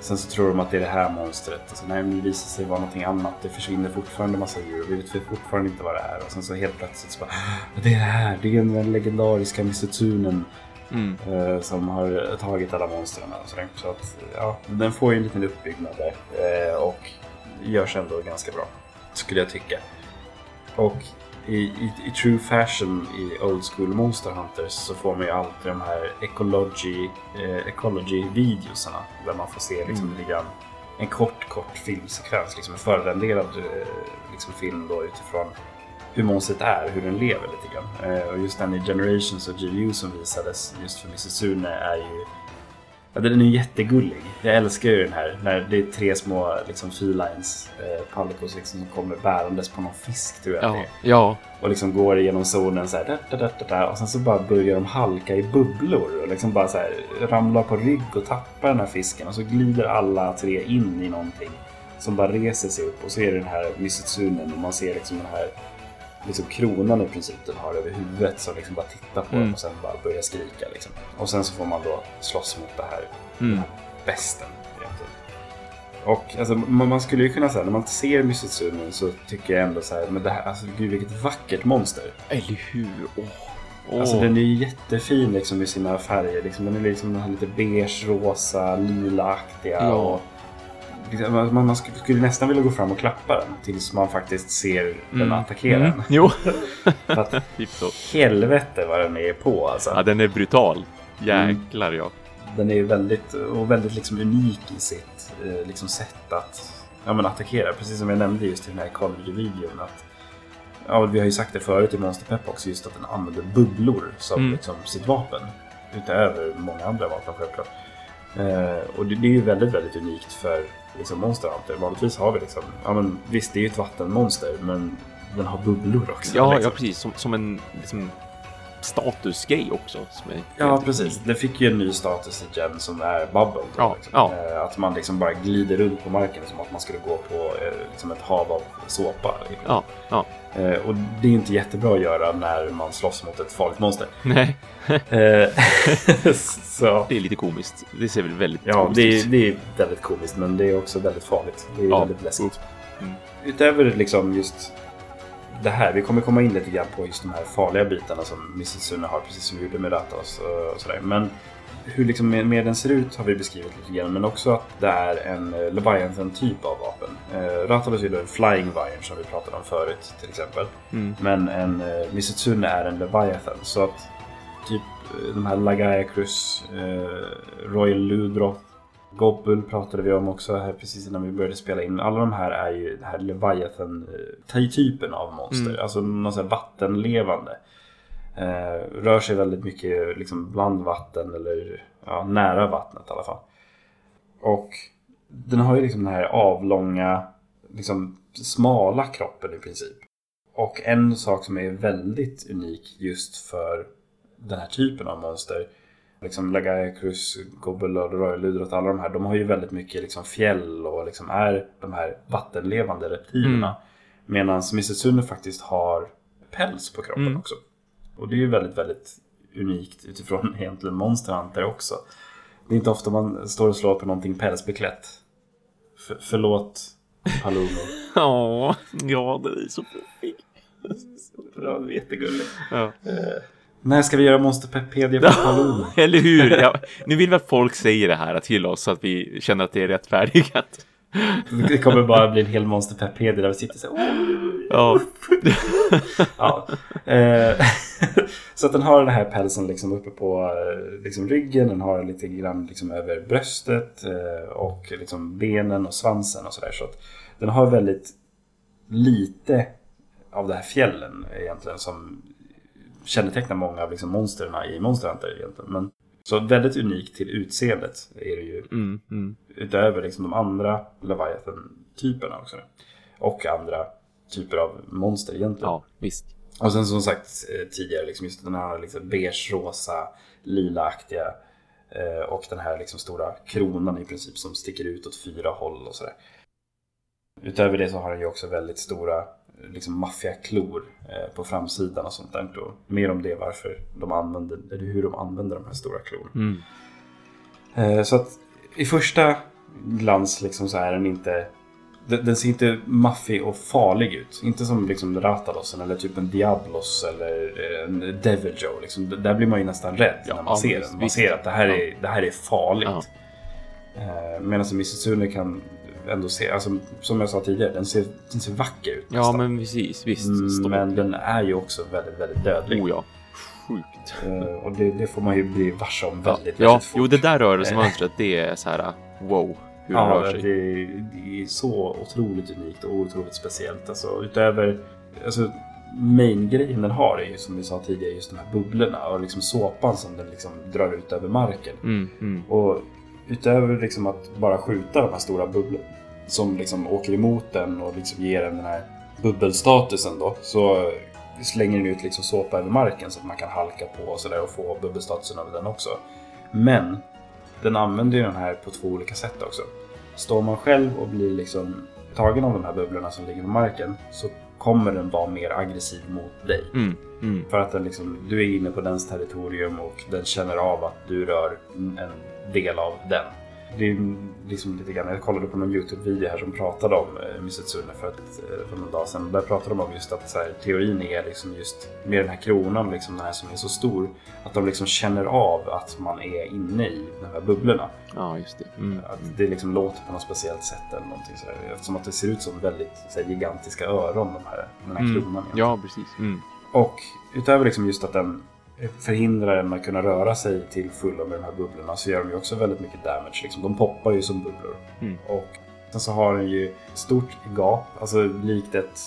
sen så tror de att det är det här monstret. Och så, nej, men det visar sig vara någonting annat. Det försvinner fortfarande massa djur. Vi vet fortfarande inte vad det är. Och sen så helt plötsligt så bara, "Ah, det är det här. Det är den legendariska Misutsunen Mm. eh, som har tagit alla monstren. Så att, ja, den får ju en liten uppbyggnad där. Eh, och görs ändå ganska bra, skulle jag tycka. Och i, i, i true fashion i old school Monster Hunters så får man ju alltid de här ecology, eh, ecology videosarna där man får se liksom Mm. grann en kort, kort filmsekvens, liksom en förrenderad eh, liksom film då utifrån hur monstret är, hur den lever lite grann. Eh, och just den i Generations och GU som visades just för Mrs. Sune är ju Ja, den är jättegullig. Jag älskar ju den här när det är tre små liksom, felines, eh, palicos liksom, som kommer bärandes på någon fisk tror jag Ja, det är. ja, Och liksom går igenom zonen så här. Da, da, da, da, och sen så bara börjar de halka i bubblor och liksom bara så här ramlar på rygg och tappar den här fisken. Och så glider alla tre in i någonting som bara reser sig upp. Och så är det den här Misutsunen och man ser liksom den här liksom kronan i princip den har över huvudet som liksom bara tittar på Mm. dem och sen bara börjar skrika liksom. Och sen så får man då slåss mot det här, Mm. den här besten. Och alltså, man, man skulle ju kunna säga, när man ser Misutsunen så tycker jag ändå så här, men det här, alltså gud vilket vackert monster. eller hur? Åh. Åh. Alltså den är ju jättefin liksom i sina färger. Liksom, den är liksom den här lite beige, rosa, lila-aktiga. Ja. Och, man, man skulle, nästan vilja gå fram och klappa den tills man faktiskt ser den Mm. attackera Mm. den. Jo, För att typ så. helvete vad den är på alltså. Ja, den är brutal. Jäklar ja. Den är väldigt, och väldigt liksom unik i sitt eh, liksom sätt att ja, men attackera. Precis som jag nämnde just i den här College-videon. Att, ja, vi har ju sagt det förut i Monster Pep också, just att den använder bubblor som Mm. liksom, sitt vapen. Utöver många andra vapen självklart. Eh, och det, det är ju väldigt, väldigt unikt för liksom, Monster Hunter. Vanligtvis har vi liksom, ja men visst det är ju ett vattenmonster men den har bubblor också. Ja, liksom. ja precis. Som, som en liksom, statusgrej också. Ja, precis. Det fick ju en ny status i Gen som är Bubble. då, Ja, liksom. ja. Eh, Att man liksom bara glider runt på marken som att man skulle gå på eh, liksom ett hav av såpa. liksom. Ja, ja. Eh, Och det är inte jättebra att göra när man slåss mot ett farligt monster. Nej, så, det är lite komiskt. Det ser väl väldigt ja, komiskt ut. det är väldigt komiskt men det är också väldigt farligt. Det är Ja. väldigt läskigt. Mm. Utöver liksom just det här, vi kommer komma in lite grann på just de här farliga bitarna som Mrs Sune har, precis som vi gjorde med Ratos och, och sådär. Men hur liksom den ser ut har vi beskrivit lite grann, men också att det är en eh, Leviathan-typ av vapen. Eh, är då en Flying Viron som vi pratade om förut till exempel. Mm. Men en eh, är en Leviathan. Så att typ eh, de här Lagaia Crus, eh, Royal Ludroth, Gobble pratade vi om också här precis innan vi började spela in. Alla de här är ju den här Leviathan-typen av monster. Mm. Alltså någon sån här vattenlevande. Eh, rör sig väldigt mycket liksom bland vatten eller ja, nära vattnet i alla fall. Och den har ju liksom den här avlånga, liksom smala kroppen i princip. Och en sak som är väldigt unik just för den här typen av monster Liksom Lagaia Cruz, Gobble och Royal Ludroth, alla de här, de har ju väldigt mycket liksom fjäll och liksom är de här vattenlevande reptilerna. Mm. Medan Missetsune faktiskt har päls på kroppen Mm. också. Och det är ju väldigt, väldigt unikt utifrån egentligen Monster Hunter också. Det är inte ofta man står och slår på någonting pälsbeklätt. För, förlåt, Palolo. Ja, ja, det är så fint. Bra, jättegulligt. Ja. När ska vi göra Monsterpedia för Palolo? Eller hur? Ja, nu vill vi att folk säger det här till oss så att vi känner att det är rättfärdigat. Det kommer bara bli en hel Monsterpedia där vi sitter så här. Ja, ja. Eh, så att den har den här pälsen liksom uppe på eh, liksom ryggen. Den har den lite grann liksom över bröstet eh, och liksom benen och svansen och sådär. Så att den har väldigt lite av det här fjällen egentligen som kännetecknar många av liksom monstren i Monster Hunter egentligen. Men, så väldigt unikt till utseendet är det ju mm, mm. utöver liksom de andra Leviathan-typerna också. Och andra typer av monster egentligen. ja visst. Och sen som sagt eh, tidigare, liksom just den här liksom beige, rosa, lila-aktiga eh, och den här liksom stora kronan i princip som sticker ut åt fyra håll och sådär. Utöver det så har den ju också väldigt stora liksom maffiaklor eh, på framsidan och sånt där. Och mer om det varför de använder, eller hur de använder de här stora klorna. Mm. Eh, Så att i första glans liksom så är den inte... Den, ser inte maffig och farlig ut. Inte som liksom Ratalosen eller typ en Diablos eller eh, en Devil Joe. Liksom. Där blir man ju nästan rädd Ja, när man ja, ser den. Man ser att det här är, det här är farligt. Ja. Medan Missitsune kan ändå se, alltså, som jag sa tidigare, den ser, den ser vacker ut. ja, nästan. men precis. Visst. Mm, men den är ju också väldigt, väldigt dödlig. Oh ja. Sjukt. Eh, Och det, det får man ju bli varse om Ja, väldigt, ja väldigt fort. jo, det där rörelsemönstret, det är så här wow, hur Ja, rör sig. det, det är så otroligt unikt och otroligt speciellt. Alltså, utöver alltså, main-grejen den har är ju som vi sa tidigare just de här bubblorna och liksom såpan som den liksom drar ut över marken. Mm, mm. Och utöver liksom att bara skjuta de här stora bubblorna som liksom åker emot den och liksom ger den den här bubbelstatusen då så slänger den ut liksom såpa över marken så att man kan halka på och sådär och få bubbelstatusen över den också. Men den använder ju den här på två olika sätt också. Står man själv och blir liksom tagen av de här bubblorna som ligger på marken så kommer den vara mer aggressiv mot dig. Mm, mm. För att den liksom, du är inne på dens territorium och den känner av att du rör en del av den. Det är liksom lite grann, jag kollade på någon Youtube-video här som pratade om eh, Misetsune för, ett, eh, för någon dag sedan. Där pratade de om just att så här, teorin är liksom just med den här kronan, liksom, den här som är så stor, att de liksom känner av att man är inne i de här bubblorna. Ja, just det. Mm. Att det liksom låter på något speciellt sätt eller någonting sådär. Eftersom att det ser ut som väldigt så här, gigantiska öron, de här, den här Mm. kronan. egentligen. Ja, precis. Mm. Och utöver liksom just att den förhindrar en att kunna röra sig till fullo med de här bubblorna så gör de ju också väldigt mycket damage. Liksom. De poppar ju som bubblor. Mm. Och sen så har den ju stort gap, alltså likt, ett,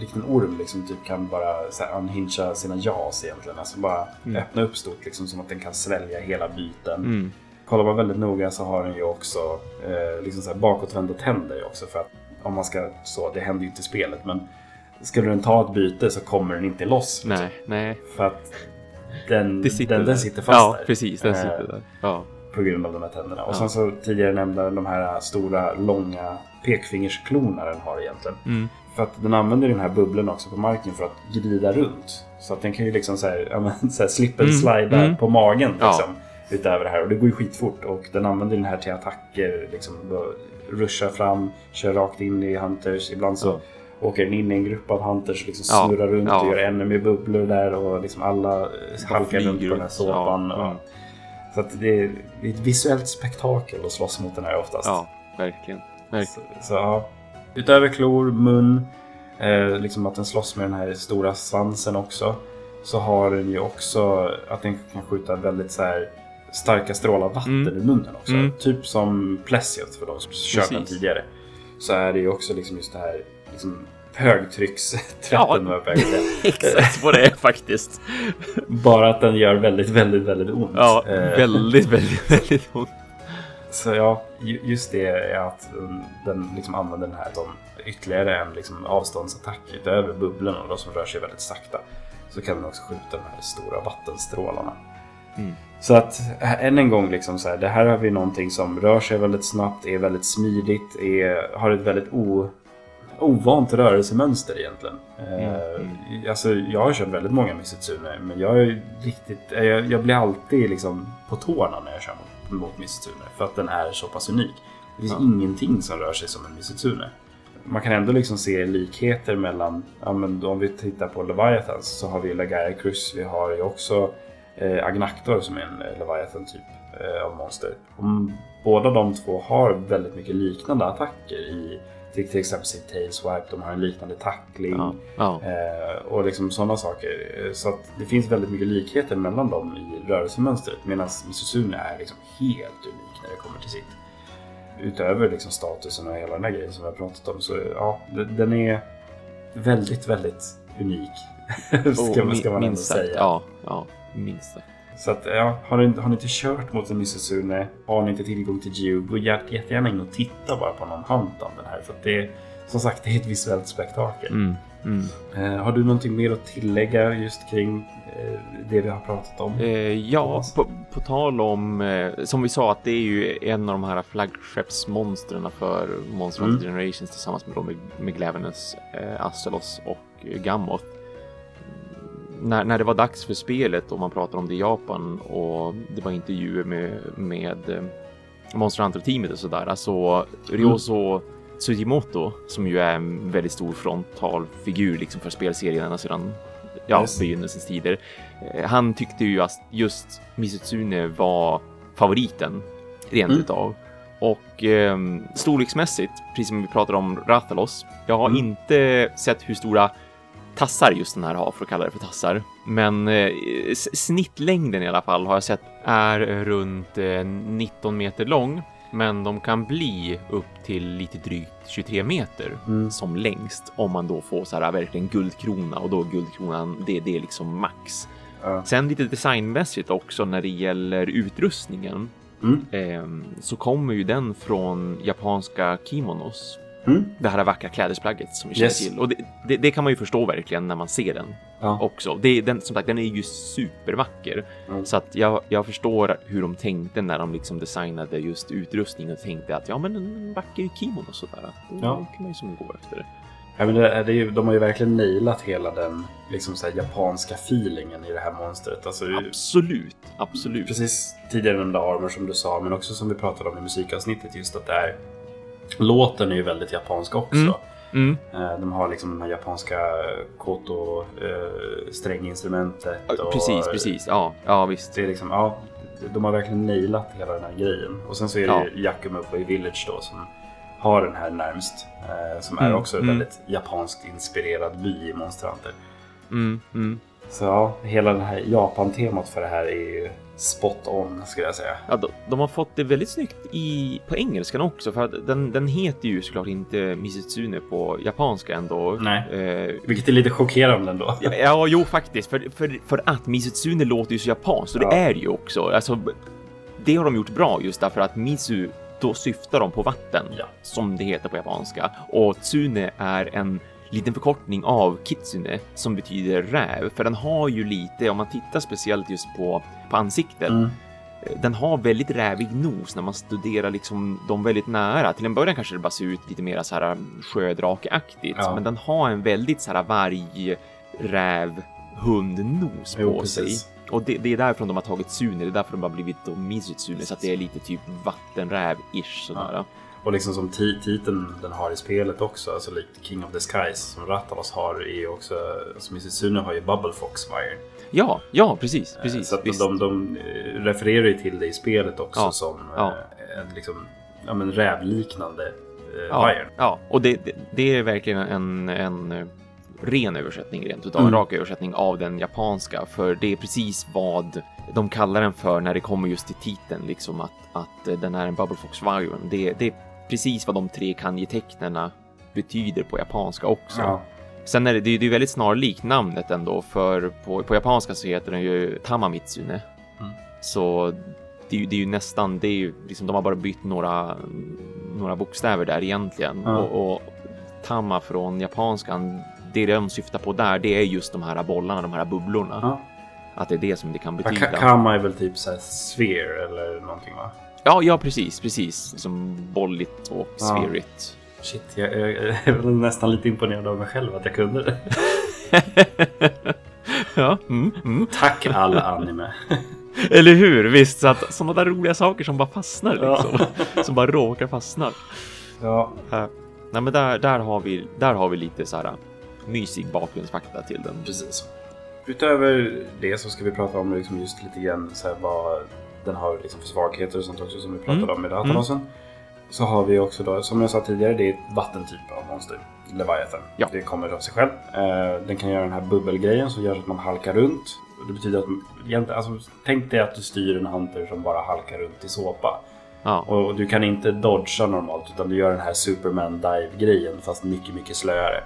likt en orm liksom typ kan bara så unhincha sina jaws egentligen. Alltså bara Mm. öppna upp stort liksom som att den kan svälja hela byten. Mm. Kollar man väldigt noga så har den ju också eh, liksom så här bakåtvända tänder också. För att om man ska så, det händer ju inte i spelet men skulle den ta ett byte så kommer den inte loss. liksom. Nej, nej. För att den, Det sitter den, den sitter fast ja, där. precis. Den Eh, sitter där. Ja. På grund av de här tänderna. Och Ja. sen så tidigare nämnda de här stora långa pekfingersklorna den har egentligen. Mm. För att den använder den här bubblan också på marken för att glida runt. Så att den kan ju liksom så här, ja, men, så här slip and Mm, slida mm. på magen Ja. liksom. Utöver det här. Och det går ju skitfort. Och den använder den här till attacker. Liksom, bara ruschar fram, kör rakt in i hunters. Ibland så Ja. Åker den in i en grupp av hunters liksom Ja, snurrar runt ja. och gör ännu mer bubblor där. Och liksom alla halkar runt på den här såpan. Ja. Så att det är, ett visuellt spektakel att slåss mot den här oftast. ja, verkligen. verkligen. Så, så, ja. Utöver klor, mun, eh, liksom att den slåss med den här stora svansen också. Så har den ju också att den kan skjuta väldigt så här starka strålar vatten Mm. i munnen också. Mm. Typ som Plessiot för de som kört den tidigare. Så är det ju också liksom just det här liksom, högtryckstvätten Ja. Exakt vad det är faktiskt. Bara att den gör väldigt, väldigt, väldigt ont. Ja, Eh, väldigt, väldigt, väldigt ont. Så ja, ju- just det är att den liksom använder den här som ytterligare en liksom avståndsattack utöver bubblorna då, som rör sig väldigt sakta. Så kan den också skjuta de här stora vattenstrålarna. Mm. Så att äh, än en gång, liksom så här, det här har vi någonting som rör sig väldigt snabbt, är väldigt smidigt, är, har ett väldigt o, ovant rörelsemönster egentligen. Eh, Mm, Alltså, jag har kört väldigt många Missetsune, men jag, är riktigt, eh, jag, jag blir alltid liksom på tårna när jag kör mot, mot Missetsune. För att den är så pass unik. Det finns Ja. ingenting som rör sig som en Missetsune. Man kan ändå liksom se likheter mellan, ja, men om vi tittar på Leviathans så har vi Lagaia Crus, vi har ju också eh, Agnactor som är en eh, Leviathan typ eh, av monster. Och båda de två har väldigt mycket liknande attacker i till, till exempel sin Tailswipe, de har en liknande tackling. Ja, ja. Eh, och liksom sådana saker. Så det finns väldigt mycket likheter mellan dem i rörelsemönstret. Medan Misusune är liksom helt unik när det kommer till sitt. Utöver liksom statusen och hela den här grejen som vi har pratat om. Så ja, den är väldigt, väldigt unik. ska, man- ska man ändå minst sagt, säga. Ja, ja, minst sagt. Så att, ja, har, ni, har ni inte kört mot en Misusune, har ni inte tillgång till Geo, gå jätte- jättegärna in och titta bara på någon hunt om den här. För det är, som sagt, det är ett visuellt spektakel. Mm, mm. Eh, har du någonting mer att tillägga just kring eh, det vi har pratat om? Eh, ja, på, på tal om, eh, som vi sa, att det är ju en av de här flaggskeppsmonstren för Monster Mm. Generations tillsammans med, med, med Glavenus, eh, Astalos och Gammoth. Mm, När, när det var dags för spelet och man pratade om det i Japan och det var intervjuer med, med eh, Monster Hunter-teamet och sådär, alltså Ryoso Tsujimoto, som ju är en väldigt stor frontalfigur liksom för spelserierna sedan ja, Yes. begynnelsens tider. Eh, Han tyckte ju att just Mizutsune var favoriten rent Mm. utav. Och eh, storleksmässigt, precis som vi pratade om Rathalos, jag har Mm. inte sett hur stora tassar just den här har, för att kalla det för tassar. Men eh, snittlängden i alla fall har jag sett är runt eh, 19 meter lång. Men de kan bli upp till lite drygt 23 meter Mm. som längst om man då får så här verkligen guldkrona och då guldkronan det, det är liksom max. Ja. Sen lite designmässigt också när det gäller utrustningen Mm. ehm, så kommer ju den från japanska kimonos. Mm. Det här vackra klädesplagget som vi känner Yes. till. Och det, det, det kan man ju förstå verkligen när man ser den Ja. också. Det, den, som sagt, den är ju supervacker. Mm. Så att jag, jag förstår hur de tänkte när de liksom designade just utrustning och tänkte att ja, men en vacker kimono och sådär. Det Ja. kan man ju som gå efter. Ja, men det, är- ju, de har ju verkligen nailat hela den liksom så japanska feelingen i det här monstret. Alltså, Absolut, absolut. precis tidigare nämnda Armor som du sa, men också som vi pratade om i musikavsnittet, just att det är Låten är ju väldigt japansk också. Mm. Mm. Eh, De har liksom de här japanska koto eh, stränginstrumentet. och- Precis, precis. Ja, ja visst. Det är liksom, ja, de har verkligen nailat hela den här grejen. Och sen så är det Ja. ju Yakumo Play Village då som har den här närmst. Eh, som är Mm, också en mm. väldigt japanskt inspirerad by i Monster Hunter. Mm, mm. Så ja, hela det här Japan-temat för det här är ju spot on skulle jag säga. Ja, de, de har fått det väldigt snyggt i, på engelskan också, för att den, den heter ju såklart inte Mizitsune på japanska ändå. Nej. Eh, Vilket är lite chockerande ändå. ja, ja, jo faktiskt, för, för, för att Mizitsune låter ju så japanskt och det Ja. är det ju också. Alltså, det har de gjort bra just därför att Mizu, då syftar de på vatten, Ja. som det heter på japanska. Och Tsune är en liten förkortning av Kitsune som betyder räv, för den har ju lite, om man tittar speciellt just på, på ansiktet, Mm. den har väldigt rävig nos när man studerar liksom dem väldigt nära. Till en början kanske det bara ser ut lite mer så här sjödrakeaktigt, Ja. men den har en väldigt så här varg, räv, hundnos på Jo, sig. Och det, det är därifrån de har tagit Sune, det är därför de har blivit då Mizitsune, så att det är lite typ vattenräv-ish sådär. Och liksom som ti- titeln den har i spelet också, alltså likt King of the Skies som Rattalos har, är också, alltså Mississune har ju Bubble Fox Fire. Ja, ja, precis, precis. Eh, Så att de, de eh, refererar ju till det i spelet också Ja, som ja. eh, en liksom, ja, men rävliknande ja, Fire. ja, och det, det, det är verkligen en, en ren översättning rent utav, Mm. en rak översättning av den japanska, för det är precis vad de kallar den för när det kommer just till titeln, liksom att, att den är en Bubble Fox Viron. Det, det är precis vad de tre kanji-tecknarna betyder på japanska också. Ja. Sen är det, det är ju väldigt snarlikt namnet ändå, för på, på japanska så heter den ju Tamamitsune. Mm. Så det är, ju, det är ju nästan, det är ju liksom, de har bara bytt några, några bokstäver där egentligen. Ja. Och, och Tama från japanskan, det de syftar på där, det är just de här bollarna, de här bubblorna. Ja. Att det är det som det kan betyda. Ka- Kama är väl typ såhär sphere eller någonting va? Ja, ja, precis, precis. Som bolligt och Ja. sphärigt. Shit, jag, jag, jag är nästan lite imponerad av mig själv att jag kunde det. ja, mm, mm. Tack all anime. Eller hur? Visst, så att sådana där roliga saker som bara fastnar Ja. liksom. som bara råkar fastna. Ja, Uh, nej, men där, där, har vi, där har vi lite så här uh, mysig bakgrundsfakta till den. precis. Utöver det så ska vi prata om liksom just lite grann så här vad den har liksom svagheter och sånt också som vi pratade Mm. om med Datalosen. Så har vi också då, som jag sa tidigare, det är ett vattentyp av monster. Leviathan. Ja. Det kommer av sig själv. Eh, den kan göra den här bubbelgrejen som gör att man halkar runt. Det betyder att, alltså, tänk dig att du styr en hunter som bara halkar runt i såpa. Ja, Och du kan inte dodga normalt utan du gör den här Superman dive-grejen fast mycket, mycket slöare.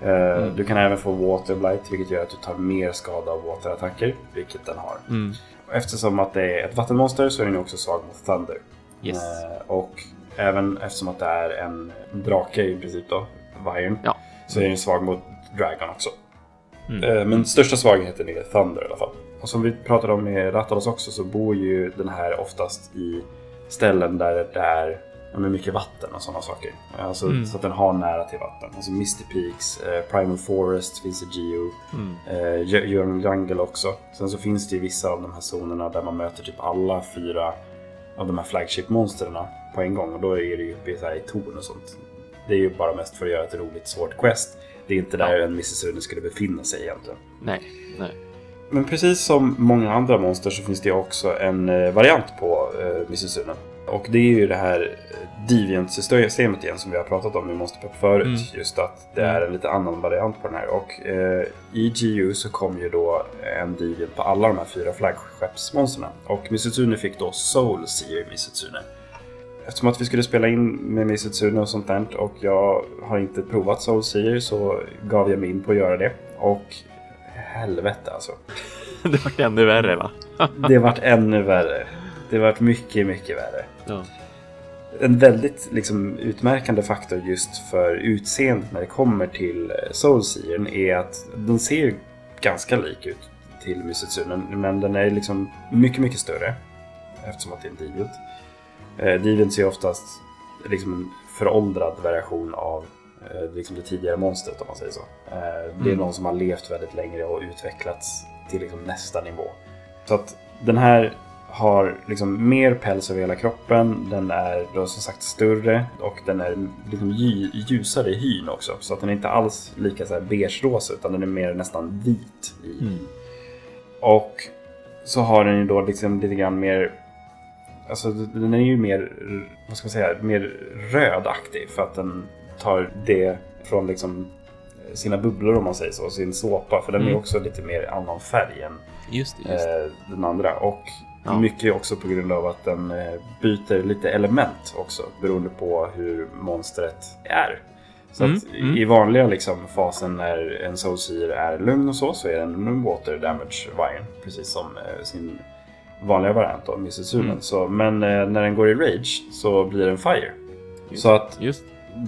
Eh, Mm. Du kan även få Waterblight vilket gör att du tar mer skada av waterattacker, vilket den har. mm, Eftersom att det är ett vattenmonster så är den också svag mot Thunder. Yes. Eh, Och även eftersom att det är en drake i princip då, Viren, Ja. så är den svag mot Dragon också. Mm. Eh, Men största svagheten är Thunder i alla fall. Och som vi pratade om med Rattalos också så bor ju den här oftast i ställen där det är ja, men mycket vatten och sådana saker. Alltså, Mm. Så att den har nära till vatten. Alltså Misty Peaks, eh, Primal Forest finns i Geo. mm, Eh, Jörn Jungle också. Sen så finns det ju vissa av de här zonerna där man möter typ alla fyra av de här flagship-monstren på en gång. Och då är det ju uppe i, så här, i torn och sånt. Det är ju bara mest för att göra ett roligt svårt quest. Det är inte där en Mississippi skulle befinna sig egentligen. nej, nej. Men precis som många andra monster så finns det också en eh, variant på eh, Mississippi. Och det är ju det här Deviant-systemet igen som vi har pratat om i Monster Pep förut. Mm. Just att det är en lite annan variant på den här. Och eh, i GU så kom ju då en Deviant på alla de här fyra flaggskeppsmonstren. Och Missitsune fick då Soul Seer Missitsune. Eftersom att vi skulle spela in med Missitsune och sånt där och jag har inte provat Soul Seer så gav jag mig in på att göra det. Och helvete alltså. Det var ännu värre va? Det vart ännu värre. det har varit mycket, mycket värre. Ja. En väldigt liksom, utmärkande faktor just för utseendet när det kommer till eh, Soulseern är att den ser ganska lik ut till Mysetsunen men den är liksom mycket, mycket större eftersom att det är en Deviant. Eh, Deviants är oftast liksom en föråldrad variation av eh, liksom det tidigare monstret om man säger så. Eh, det är Mm. någon som har levt väldigt länge och utvecklats till liksom nästa nivå. Så att den här har liksom mer päls över hela kroppen, den är då som sagt större och den är liksom ljusare i hyn också. Så att den är inte alls lika så här beige-rosa utan den är mer nästan vit i Mm. och så har den ju då liksom lite grann mer Alltså den är ju mer, vad ska man säga, mer rödaktig för att den tar det från liksom sina bubblor om man säger så, sin såpa. För den är Mm. också lite mer annan färg än Just det. Just det. eh, den andra. Och Ja. mycket också på grund av att den eh, byter lite element också beroende på hur monstret är. Så Mm, att mm. i vanliga liksom, fasen när en Soulseer är lugn och så, så är den en Water Damage Vine. Precis som eh, sin vanliga variant av Mrs. Mm. Så, men eh, när den går i Rage så blir den Fire. Just, Så att just.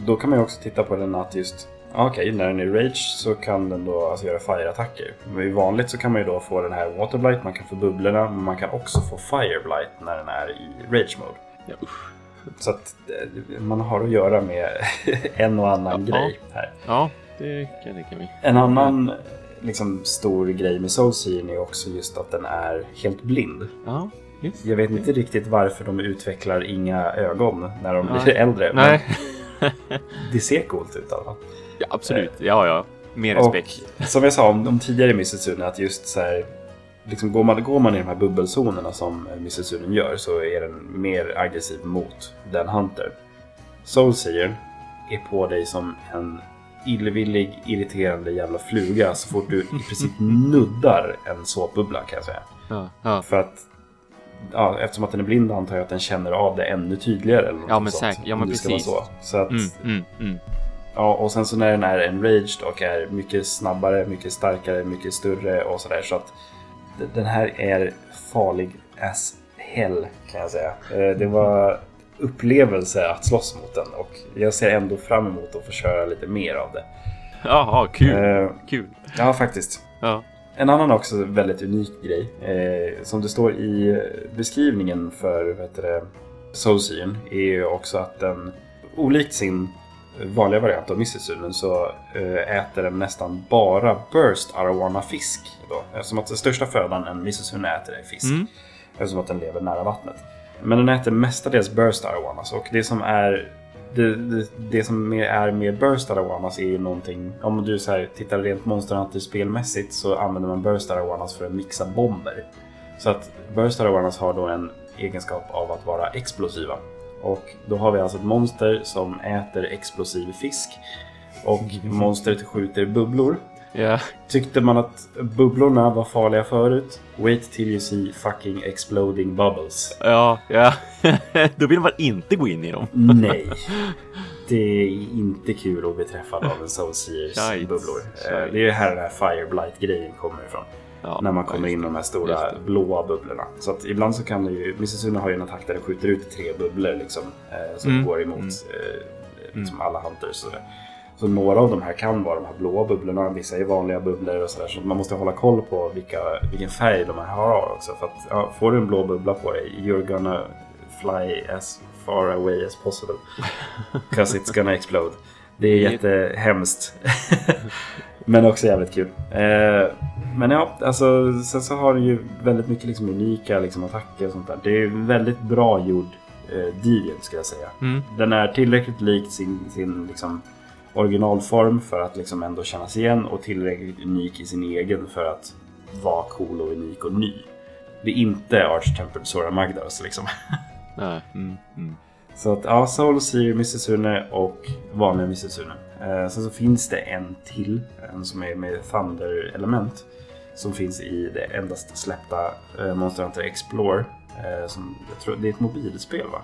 då kan man ju också titta på den att just Okej, när den är i Rage så kan den då alltså göra Fire-attacker. Men i vanligt så kan man ju då få den här Waterblight, man kan få bubblorna, men man kan också få Fireblight när den är i Rage Mode. Ja, usch. Så att eh, man har att göra med en och annan Ja. grej här. ja, det kan jag tänka mig. En annan liksom, stor grej med Soulseern är också just att den är helt blind. Ja, just. Jag vet inte riktigt varför de utvecklar inga ögon när de blir äldre. Nej. Men det ser coolt ut i alla fall. Ja, absolut. Ja, ja. Mer respekt. Och som jag sa om, om tidigare Missetsune att just så här, liksom går, man, går man i de här bubbelzonerna som Missetsune gör så är den mer aggressiv mot den Hunter. Soulseer är på dig som en illvillig, irriterande jävla fluga så fort du i princip nuddar en såpbubbla kan jag säga. Ja, ja. För att Ja, eftersom att den är blind antar jag att den känner av det ännu tydligare. Eller Ja, men säkert. Ja, men det ska vara precis. Så. så att, Mm, mm, mm. Ja, och sen så när den är enraged och är mycket snabbare, mycket starkare, mycket större och sådär. Så att den här är farlig as hell kan jag säga. Eh, Det var upplevelse att slåss mot den och jag ser ändå fram emot att få köra lite mer av det. Jaha, kul. Eh, Kul. Ja, faktiskt. Ja. En annan också väldigt unik grej eh, som det står i beskrivningen för vad heter det, Soulseern är ju också att den olikt sin vanliga variant av Missisunen så eh, äter den nästan bara Burst Arowana fisk. Då, eftersom att den största födan en Missisunen äter är fisk. Mm. Eftersom att den lever nära vattnet. Men den äter mestadels Burst Arowanas och det som är det, det, det som är med Burst Arawanas är ju någonting, om du så här, tittar rent Monster Hunter spelmässigt så använder man Burst Arawanas för att mixa bomber. Så att Burst Arawanas har då en egenskap av att vara explosiva. Och då har vi alltså ett monster som äter explosiv fisk. Och monstret skjuter bubblor. Ja. Tyckte man att bubblorna var farliga förut? Wait till you see fucking exploding bubbles. Ja, ja. Då vill man inte gå in i dem. Nej. Det är inte kul att bli träffad av en Soulseers Shite, bubblor. shite. Eh, Det är här den här Fireblight-grejen kommer ifrån. Ja, när man kommer in i det. de här stora det. blåa bubblorna. Så att ibland så kan det ju, Mississuna har ju en attack där den skjuter ut tre bubblor liksom. Eh, som Mm, går emot mm. eh, liksom alla hunters. Så, så några av de här kan vara de här blåa bubblorna, vissa är vanliga bubblor och sådär. Så man måste hålla koll på vilka, vilken färg de här har också. För att ja, får du en blå bubbla på dig, you're gonna fly as far away as possible. Cause it's gonna explode. Det är jättehemskt. Men också jävligt kul. Eh, men ja, alltså, sen så har den ju väldigt mycket liksom unika liksom, attacker och sånt där. Det är väldigt bra gjord eh, Deviant ska jag säga. Mm. Den är tillräckligt lik sin, sin liksom, originalform för att liksom ändå kännas igen och tillräckligt unik i sin egen för att vara cool och unik och ny. Det är inte Arch Tempered Sora Magdaros liksom. Nej. Mm, mm. Så att ja, Soul Seer, Mississune och vanliga Mississune. Eh, sen så finns det en till, en som är med Thunder-element. Som finns i det endast släppta eh, Monster Hunter Explore. Eh, som, jag tror, det är ett mobilspel va?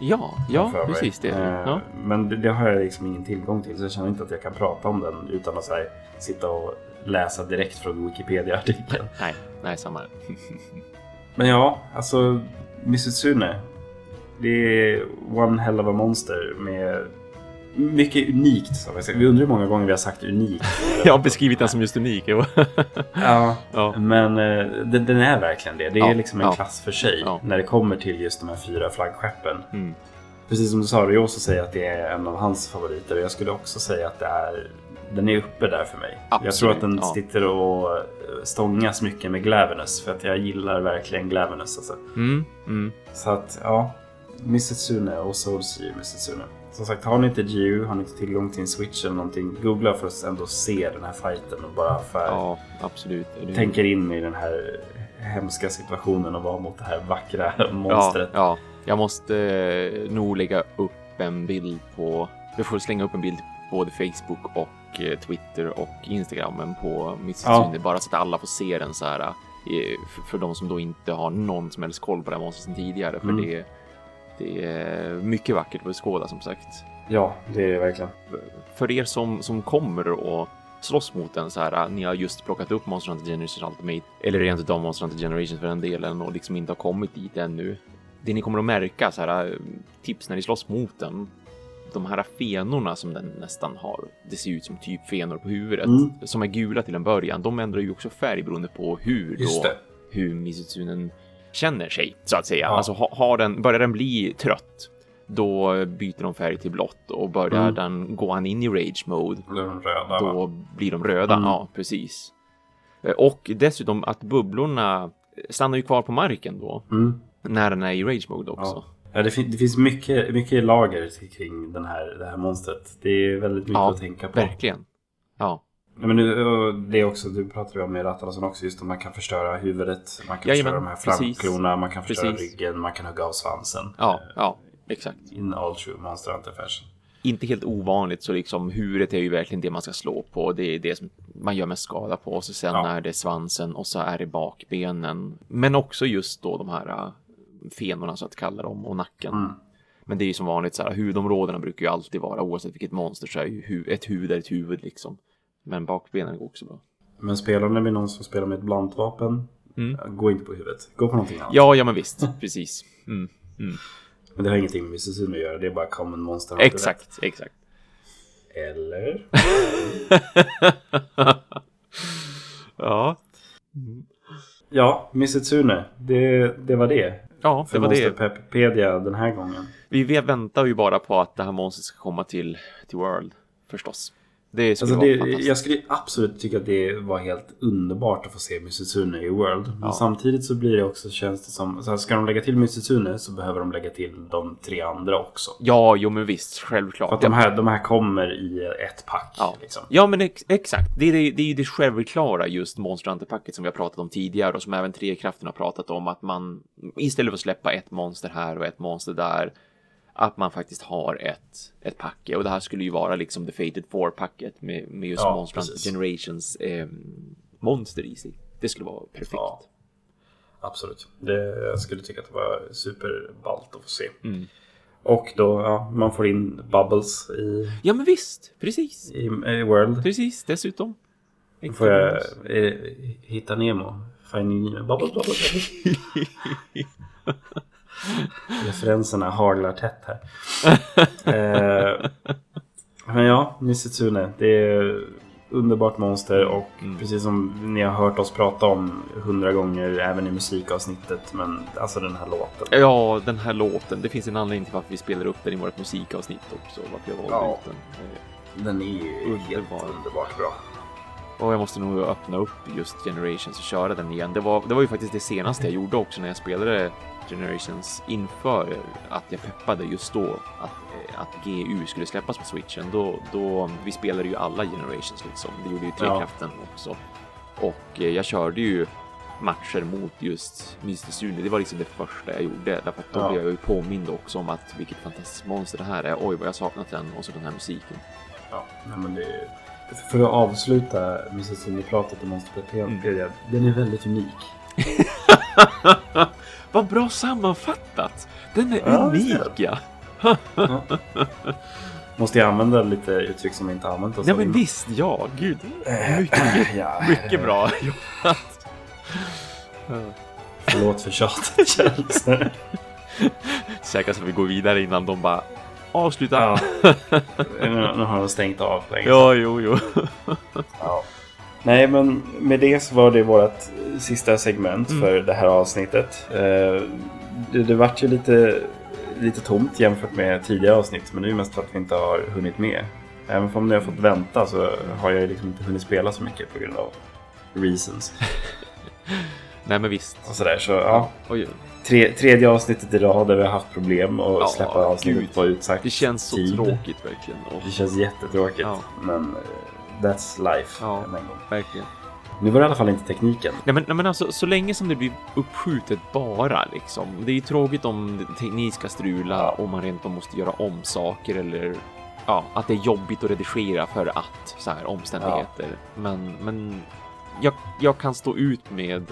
Ja, ja, precis det. Eh, Ja. Men det, det har jag liksom ingen tillgång till så jag känner inte att jag kan prata om den utan att här, sitta och läsa direkt från Wikipedia-artikeln. Nej, nej, samma. Men ja, alltså Misutsune. Det är one hell of a monster med mycket unikt. Som jag säger. Vi undrar hur många gånger vi har sagt unikt. Jag har beskrivit den som just unik. Ja, ja. men eh, den, den är verkligen det. Det är Ja, liksom en ja. klass för sig när det kommer till just de här fyra flaggskeppen. Mm. Precis som du sa, Ryoso säger att det är en av hans favoriter och jag skulle också säga att det är den är uppe där för mig. jag Absolut, tror att den ja. sitter och eh, stångas mycket med Glavenus för att jag gillar verkligen Glavenus. Alltså. Mm. Mm. Så att ja, Missetsune och Soulsea Missetsune. Som sagt, har ni inte GU, har ni inte tillgång till en switch eller någonting, googla för att ändå se den här fighten och bara för Ja, absolut. Det- tänker in i den här hemska situationen och vara mot det här vackra ja, monstret. ja, jag måste eh, nog lägga upp en bild på... Jag får slänga upp en bild på både Facebook och eh, Twitter och Instagramen på Mississippi. Bara så att alla får se den så här. eh, För, för de som då inte har någon som helst koll på det här monstret sedan tidigare. För Mm. det, det är mycket vackert att beskåda som sagt. Ja, det är det verkligen. för er som, som kommer och slåss mot den så här, ni har just plockat upp Monster Hunter Generations Ultimate eller rent utav Monster Hunter Generations för den delen och liksom inte har kommit dit ännu. Det ni kommer att märka så här tips när ni slåss mot den. De här fenorna som den nästan har. Det ser ut som typ fenor på huvudet Mm. som är gula till en början. De ändrar ju också färg beroende på hur då hur Misutsunen känner sig så att säga. Ja. Alltså ha, har den, börjar den bli trött, då byter de färg till blått och börjar Mm. den gå han in i rage mode, de röda va? då blir de röda. Mm. Ja, precis. Eh, Och dessutom att bubblorna stannar ju kvar på marken då Mm. när den är i rage mode också. Ja. Ja, det, fin- det finns mycket, mycket lager kring den här, det här monstret. Det är väldigt mycket Ja, att tänka på. Verkligen. Ja, Ja, men nu, det också, du pratade ju om i Rattalasson också, just att man kan förstöra huvudet, man kan Jajamän, förstöra de här framklorna, man kan förstöra Precis. ryggen, man kan hugga av svansen. ja, ja, exakt. In all true Monster Hunter fashion. Inte helt ovanligt så liksom huvudet är ju verkligen det man ska slå på. Det är det som man gör mest skada på. Och så sen Ja. är det svansen och så är det bakbenen. Men också just då de här äh, fenorna så att kalla dem och nacken. Mm. Men det är ju som vanligt så här huvudområdena brukar ju alltid vara oavsett vilket monster så är ju ett huvud är ett huvud liksom. Men bakbenen går också bra. Men spelar ni med någon som spelar med ett blantvapen, Mm. gå inte på huvudet. Gå på någonting annat. Ja, ja men visst, precis. Mm. Mm. Men det har ingenting med Mississippi att göra, det är bara common monster. Exakt, exakt. Eller? Ja, Ja, Missitsune. Det, det var det. ja För det var det. Monsterpedia den här gången. Vi vi väntar ju bara på att det här monstret ska komma till, till World, förstås. Det skulle Alltså vara det, jag skulle absolut tycka att det var helt underbart att få se Missitsune i World. Men Ja. samtidigt så blir det också, känns det som, så här, ska de lägga till Missitsune så behöver de lägga till de tre andra också. Ja, jo men visst, För självklart. att de här, de här kommer i ett pack. Ja. Liksom. Ja, men ex exakt. Det är, det, det är ju det självklara just Monster Hunter-packet som vi har pratat om tidigare och som även Trekraften har pratat om att man istället för att släppa ett monster här och ett monster där att man faktiskt har ett, ett packe och det här skulle ju vara liksom The Fated Four-packet med, med just Ja, Monster precis. Generations eh, monster i sig. Det skulle vara perfekt. Ja. Absolut. Det, jag skulle tycka att det var superballt att få se. Mm. Och då, ja, man får in Bubbles i, Ja, men visst, precis. i, i World. Precis, dessutom. Då får jag eh, hitta Nemo. Finding Nemo. Bubbles, bubbles, bubbles. Referenserna haglar tätt här. eh, men ja, Missitsune. Det är underbart monster och Mm. precis som ni har hört oss prata om hundra gånger även i musikavsnittet. Men alltså den här låten. Ja, den här låten. Det finns en anledning till varför vi spelar upp den i vårt musikavsnitt också. Varför jag valde Ja. ut den. Eh, Den är ju helt Underbar. underbart bra. Och jag måste nog öppna upp just Generations och köra den igen. Det var, det var ju faktiskt det senaste jag gjorde också när jag spelade Generations inför att jag peppade just då att, eh, att GU skulle släppas på switchen. Då, då, vi spelade ju alla Generations liksom. Det gjorde ju Trekraften också. Och eh, jag körde ju matcher mot just Mr. Sune. Det var liksom det första jag gjorde. Därför att då Ja. blev jag ju påmind också om att vilket fantastiskt monster det här är. Oj, vad jag saknat den och så den här musiken. Ja, nej, men det. För att avsluta Mississippi-pratet i Monsterpedia. Mm. Den är väldigt unik. Vad bra sammanfattat! Den är Ja, unik det ja. Måste jag använda lite uttryck som jag inte använt oss Nej av men visst, ja, gud. Eh, Mycket, ja, mycket bra jobbat. Förlåt för tjatet kära lyssnare. Säkert så vi går vidare innan de bara avsluta. Ja. nu, nu har de stängt av länge. Ja, jo, jo. Ja. Nej, men med det så var det vårt sista segment Mm. för det här avsnittet. Eh, Det, det vart ju lite, lite tomt jämfört med tidigare avsnitt, men det är mest för att vi inte har hunnit med. Även om ni har fått vänta så har jag liksom inte hunnit spela så mycket på grund av reasons. Nej, men visst. Och sådär, så ja. Oj, Tre, tredje avsnittet idag där vi har haft problem och Ja, släppa avsnittet på utsagt det känns så tid. tråkigt verkligen. Och, Det känns jättetråkigt, Ja. men eh, that's life. Ja. verkligen. Nu var det i alla fall inte tekniken. Nej men, nej, men alltså, så länge som det blir uppskjutet bara liksom. Det är ju tråkigt om teknik ska strula Ja. och man rent måste göra om saker eller ja, att det är jobbigt att redigera för att så här omständigheter. Men, men jag, jag kan stå ut med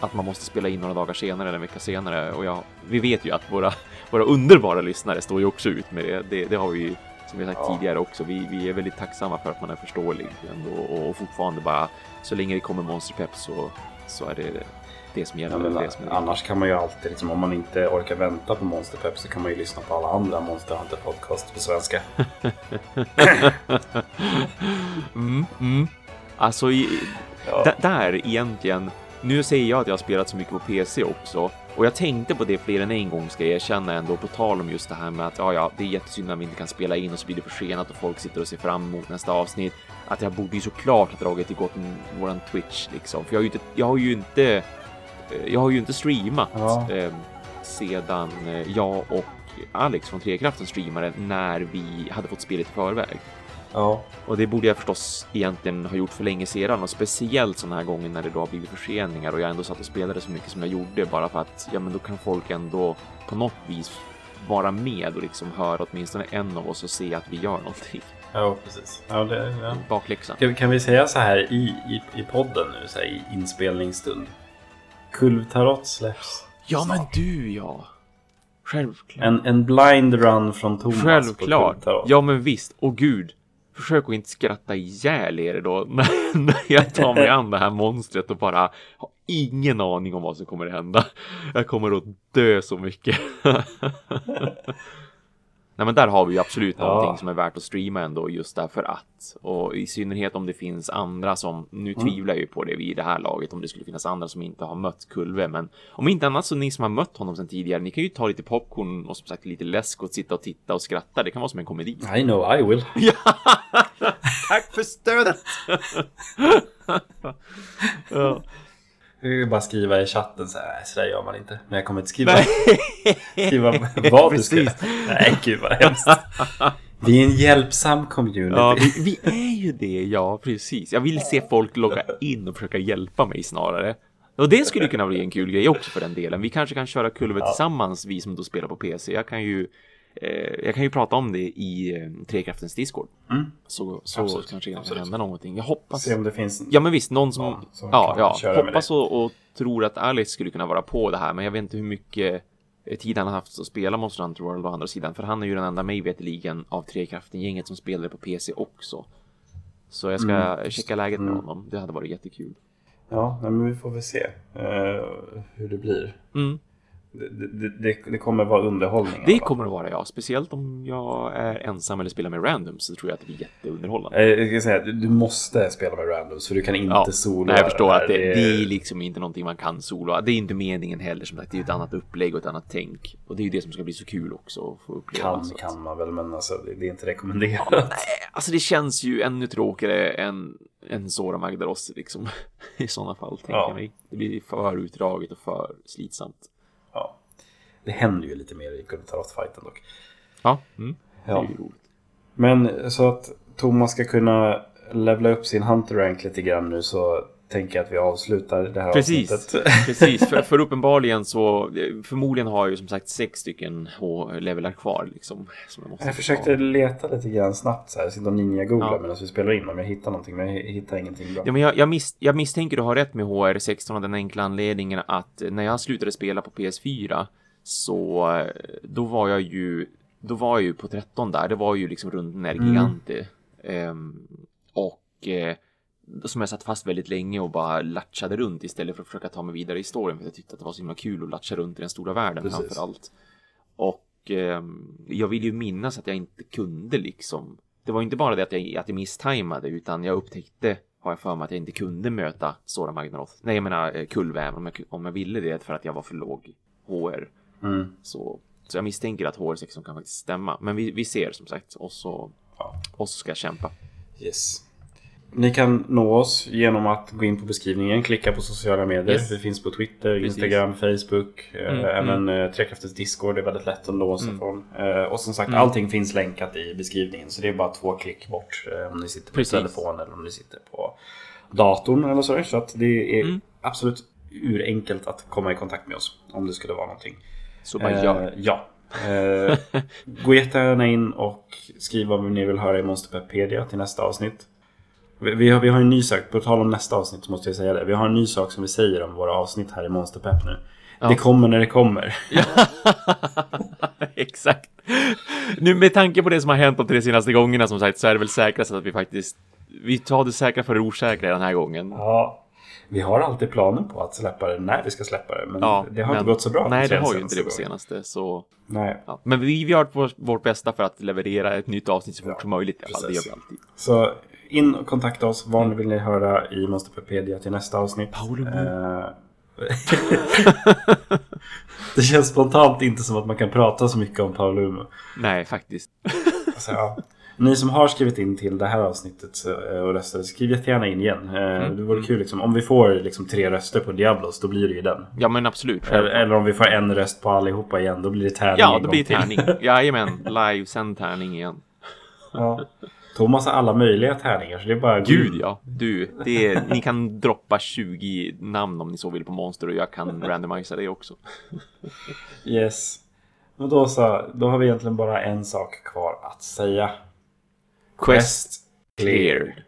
att man måste spela in några dagar senare eller en vecka senare och jag, vi vet ju att våra, våra underbara lyssnare står ju också ut med det. Det, det har vi ju som vi sagt Ja. tidigare också. Vi, vi är väldigt tacksamma för att man är förståelig ändå och fortfarande bara så länge det kommer monsterpepp så, så är det det som Ja, gäller. men det som är annars kan man ju alltid, liksom, om man inte orkar vänta på Monster Pep så kan man ju lyssna på alla andra Monster Hunter podcast på svenska. mm, mm. Alltså, i, Ja. där egentligen. Nu säger jag att jag har spelat så mycket på PC också och jag tänkte på det fler än en gång ska jag erkänna ändå på tal om just det här med att ja, ja, det är jättesynd att vi inte kan spela in och så blir det försenat och folk sitter och ser fram emot nästa avsnitt. Att jag borde ju såklart ha dragit igång våran Twitch liksom, för jag har ju inte, jag har ju inte, eh, jag har ju inte streamat Ja. eh, sedan jag och Alex från Trekraften streamade när vi hade fått spelet i förväg. Ja. Och det borde jag förstås egentligen ha gjort för länge sedan och speciellt sådana här gånger när det då har blivit förseningar och jag ändå satt och spelade så mycket som jag gjorde bara för att ja, men då kan folk ändå på något vis vara med och liksom höra åtminstone en av oss och se att vi gör någonting. ja, precis. Ja, det, ja. Bakläxan. Kan, kan vi säga så här i, i, i podden nu, så här, i inspelningsstund? Kulvtarot släpps. Ja, men du ja. Självklart. En, en blind run från Thomas på Självklart. Ja, men visst. Och gud. Försök att inte skratta ihjäl er då när, när jag tar mig an det här monstret och bara har ingen aning om vad som kommer att hända. Jag kommer att dö så mycket. Nej men där har vi ju absolut Ja. någonting som är värt att streama ändå just därför att. Och i synnerhet om det finns andra som, nu tvivlar jag ju på det vid det här laget, om det skulle finnas andra som inte har mött Kulve. Men om inte annat så ni som har mött honom sedan tidigare, ni kan ju ta lite popcorn och som sagt lite läsk och sitta och titta och skratta. Det kan vara som en komedi. I know I will. Tack för stödet! ja. Jag vill bara skriva i chatten så här, så där gör man inte. Men jag kommer inte skriva, skriva vad du ska Precis. Nej, gud vad hemskt. Vi är en hjälpsam community. Ja, vi, vi är ju det, ja precis. Jag vill se folk logga in och försöka hjälpa mig snarare. Och det skulle kunna bli en kul grej också för den delen. Vi kanske kan köra kulver tillsammans, vi som då spelar på PC. Jag kan ju, jag kan ju prata om det i eh, Trekraftens Discord. Mm. Så, så Absolut, kanske det kan hända någonting. Jag hoppas. Se om det finns... Ja men visst, någon som, Ja, som ja, ja, hoppas och, och tror att Alex skulle kunna vara på det här, men jag vet inte hur mycket eh, tid han har haft att spela Monster Hunter World å andra sidan, för han är ju den enda mig veterligen av Trekraften-gänget som spelar på PC också. Så jag ska Mm. checka läget med Mm. honom, det hade varit jättekul. Ja, men vi får väl se eh, hur det blir. Mm. Det, det, det, det kommer vara underhållning. Det kommer att vara ja, speciellt om jag är ensam eller spelar med random så tror jag att det blir jätteunderhållande. Eh, Jag ska säga, du, måste spela med randoms för du kan inte Ja, solo. Nej, jag förstår att det, det är liksom inte någonting man kan solo. Det är inte meningen heller som sagt. Det är ett annat upplägg och ett annat tänk. Och det är ju det som ska bli så kul också att få uppleva. kan, så kan man väl, men alltså, det, det är inte rekommenderat. Nej, alltså det känns ju ännu tråkigare än, än Zora Magdaros liksom. I sådana fall, tänker Ja. jag mig. Det blir för utdraget och för slitsamt. Det händer ju lite mer i Tarot-fighten dock. Ja, mm. det är Ja. ju roligt. Men så att Thomas ska kunna levla upp sin Hunter Rank lite grann nu så tänker jag att vi avslutar det här Precis, avsnittet. precis. För, för uppenbarligen så, förmodligen har jag ju som sagt sex stycken H-levelar kvar liksom. Som jag, måste Jag ta. försökte leta lite grann snabbt så här, sitta och ninja-googla Ja. medan vi spelar in om jag hittar någonting, men jag hittar ingenting bra. Ja, men jag, jag, mis, jag misstänker du har rätt med HR16 av den enkla anledningen att när jag slutade spela på PS4 så eh, då var jag ju då var jag ju på 13 där. Det var ju liksom runt när Mm. Gigante. Ehm, och eh, som jag satt fast väldigt länge och bara latchade runt istället för att försöka ta mig vidare i storyn för jag tyckte att det var så himla kul att latcha runt i den stora världen Precis. framför allt. Och eh, jag vill ju minnas att jag inte kunde liksom. Det var inte bara det att jag, att jag misstajmade utan jag upptäckte har jag för mig att jag inte kunde möta Sora Magnaroth. Nej, jag menar eh, Kulväven om jag, om jag ville det för att jag var för låg HR. Mm. Så, så jag misstänker att HR16 kan faktiskt stämma. Men vi, vi ser som sagt och så, Ja. och så ska jag kämpa. Yes. Ni kan nå oss genom att gå in på beskrivningen, klicka på sociala medier. Yes. Vi finns på Twitter, Precis. Instagram, Facebook. eh, Mm, även mm. Trekraftens Discord, det är väldigt lätt att nå oss Mm. ifrån. Eh, Och som sagt, Mm. allting finns länkat i beskrivningen. Så det är bara två klick bort eh, om ni sitter på Precis. telefon eller om ni sitter på datorn eller så. Så att det är Mm. absolut urenkelt att komma i kontakt med oss om det skulle vara någonting. Så bara gör. Eh, ja. Eh, gå jättegärna in och skriv vad ni vill höra i Monsterpedia till nästa avsnitt. Vi, vi, har, vi har en ny sak, på tal om nästa avsnitt så måste jag säga det. Vi har en ny sak som vi säger om våra avsnitt här i Monsterpepp nu. Ja. Det kommer när det kommer. Exakt. Nu med tanke på det som har hänt de tre senaste gångerna som sagt så är det väl säkrast att vi faktiskt vi tar det säkra för det osäkra den här gången. Ja, vi har alltid planen på att släppa det när vi ska släppa det. Men Ja, det har men- inte gått så bra. Nej, det de har ju inte det på senaste så. Nej. Ja. Men vi, vi har vårt, vårt bästa för att leverera ett nytt avsnitt så fort Ja, som möjligt. I alla fall. Det gör vi alltid. Så in och kontakta oss. Vad vill ni höra i Monsterpedia till nästa avsnitt? Paolo. Eh, det känns spontant inte som att man kan prata så mycket om Paolo Umo. Nej, faktiskt. Alltså, ja. Ni som har skrivit in till det här avsnittet eh, och röstade, skriv jättegärna in igen. Eh, Mm. Det vore kul liksom. Om vi får liksom tre röster på Diablos, då blir det ju den. Ja, men absolut. Eller, eller om vi får en röst på allihopa igen, då blir det tärning. Ja, det gång blir till. tärning. Jajamän, live sen tärning igen. Ja. Thomas har alla möjliga tärningar, så det är bara... Gud ja, du. Det är, ni kan droppa 20 namn om ni så vill på monster och jag kan randomisa det också. Yes. Men då så, då har vi egentligen bara en sak kvar att säga. Quest cleared.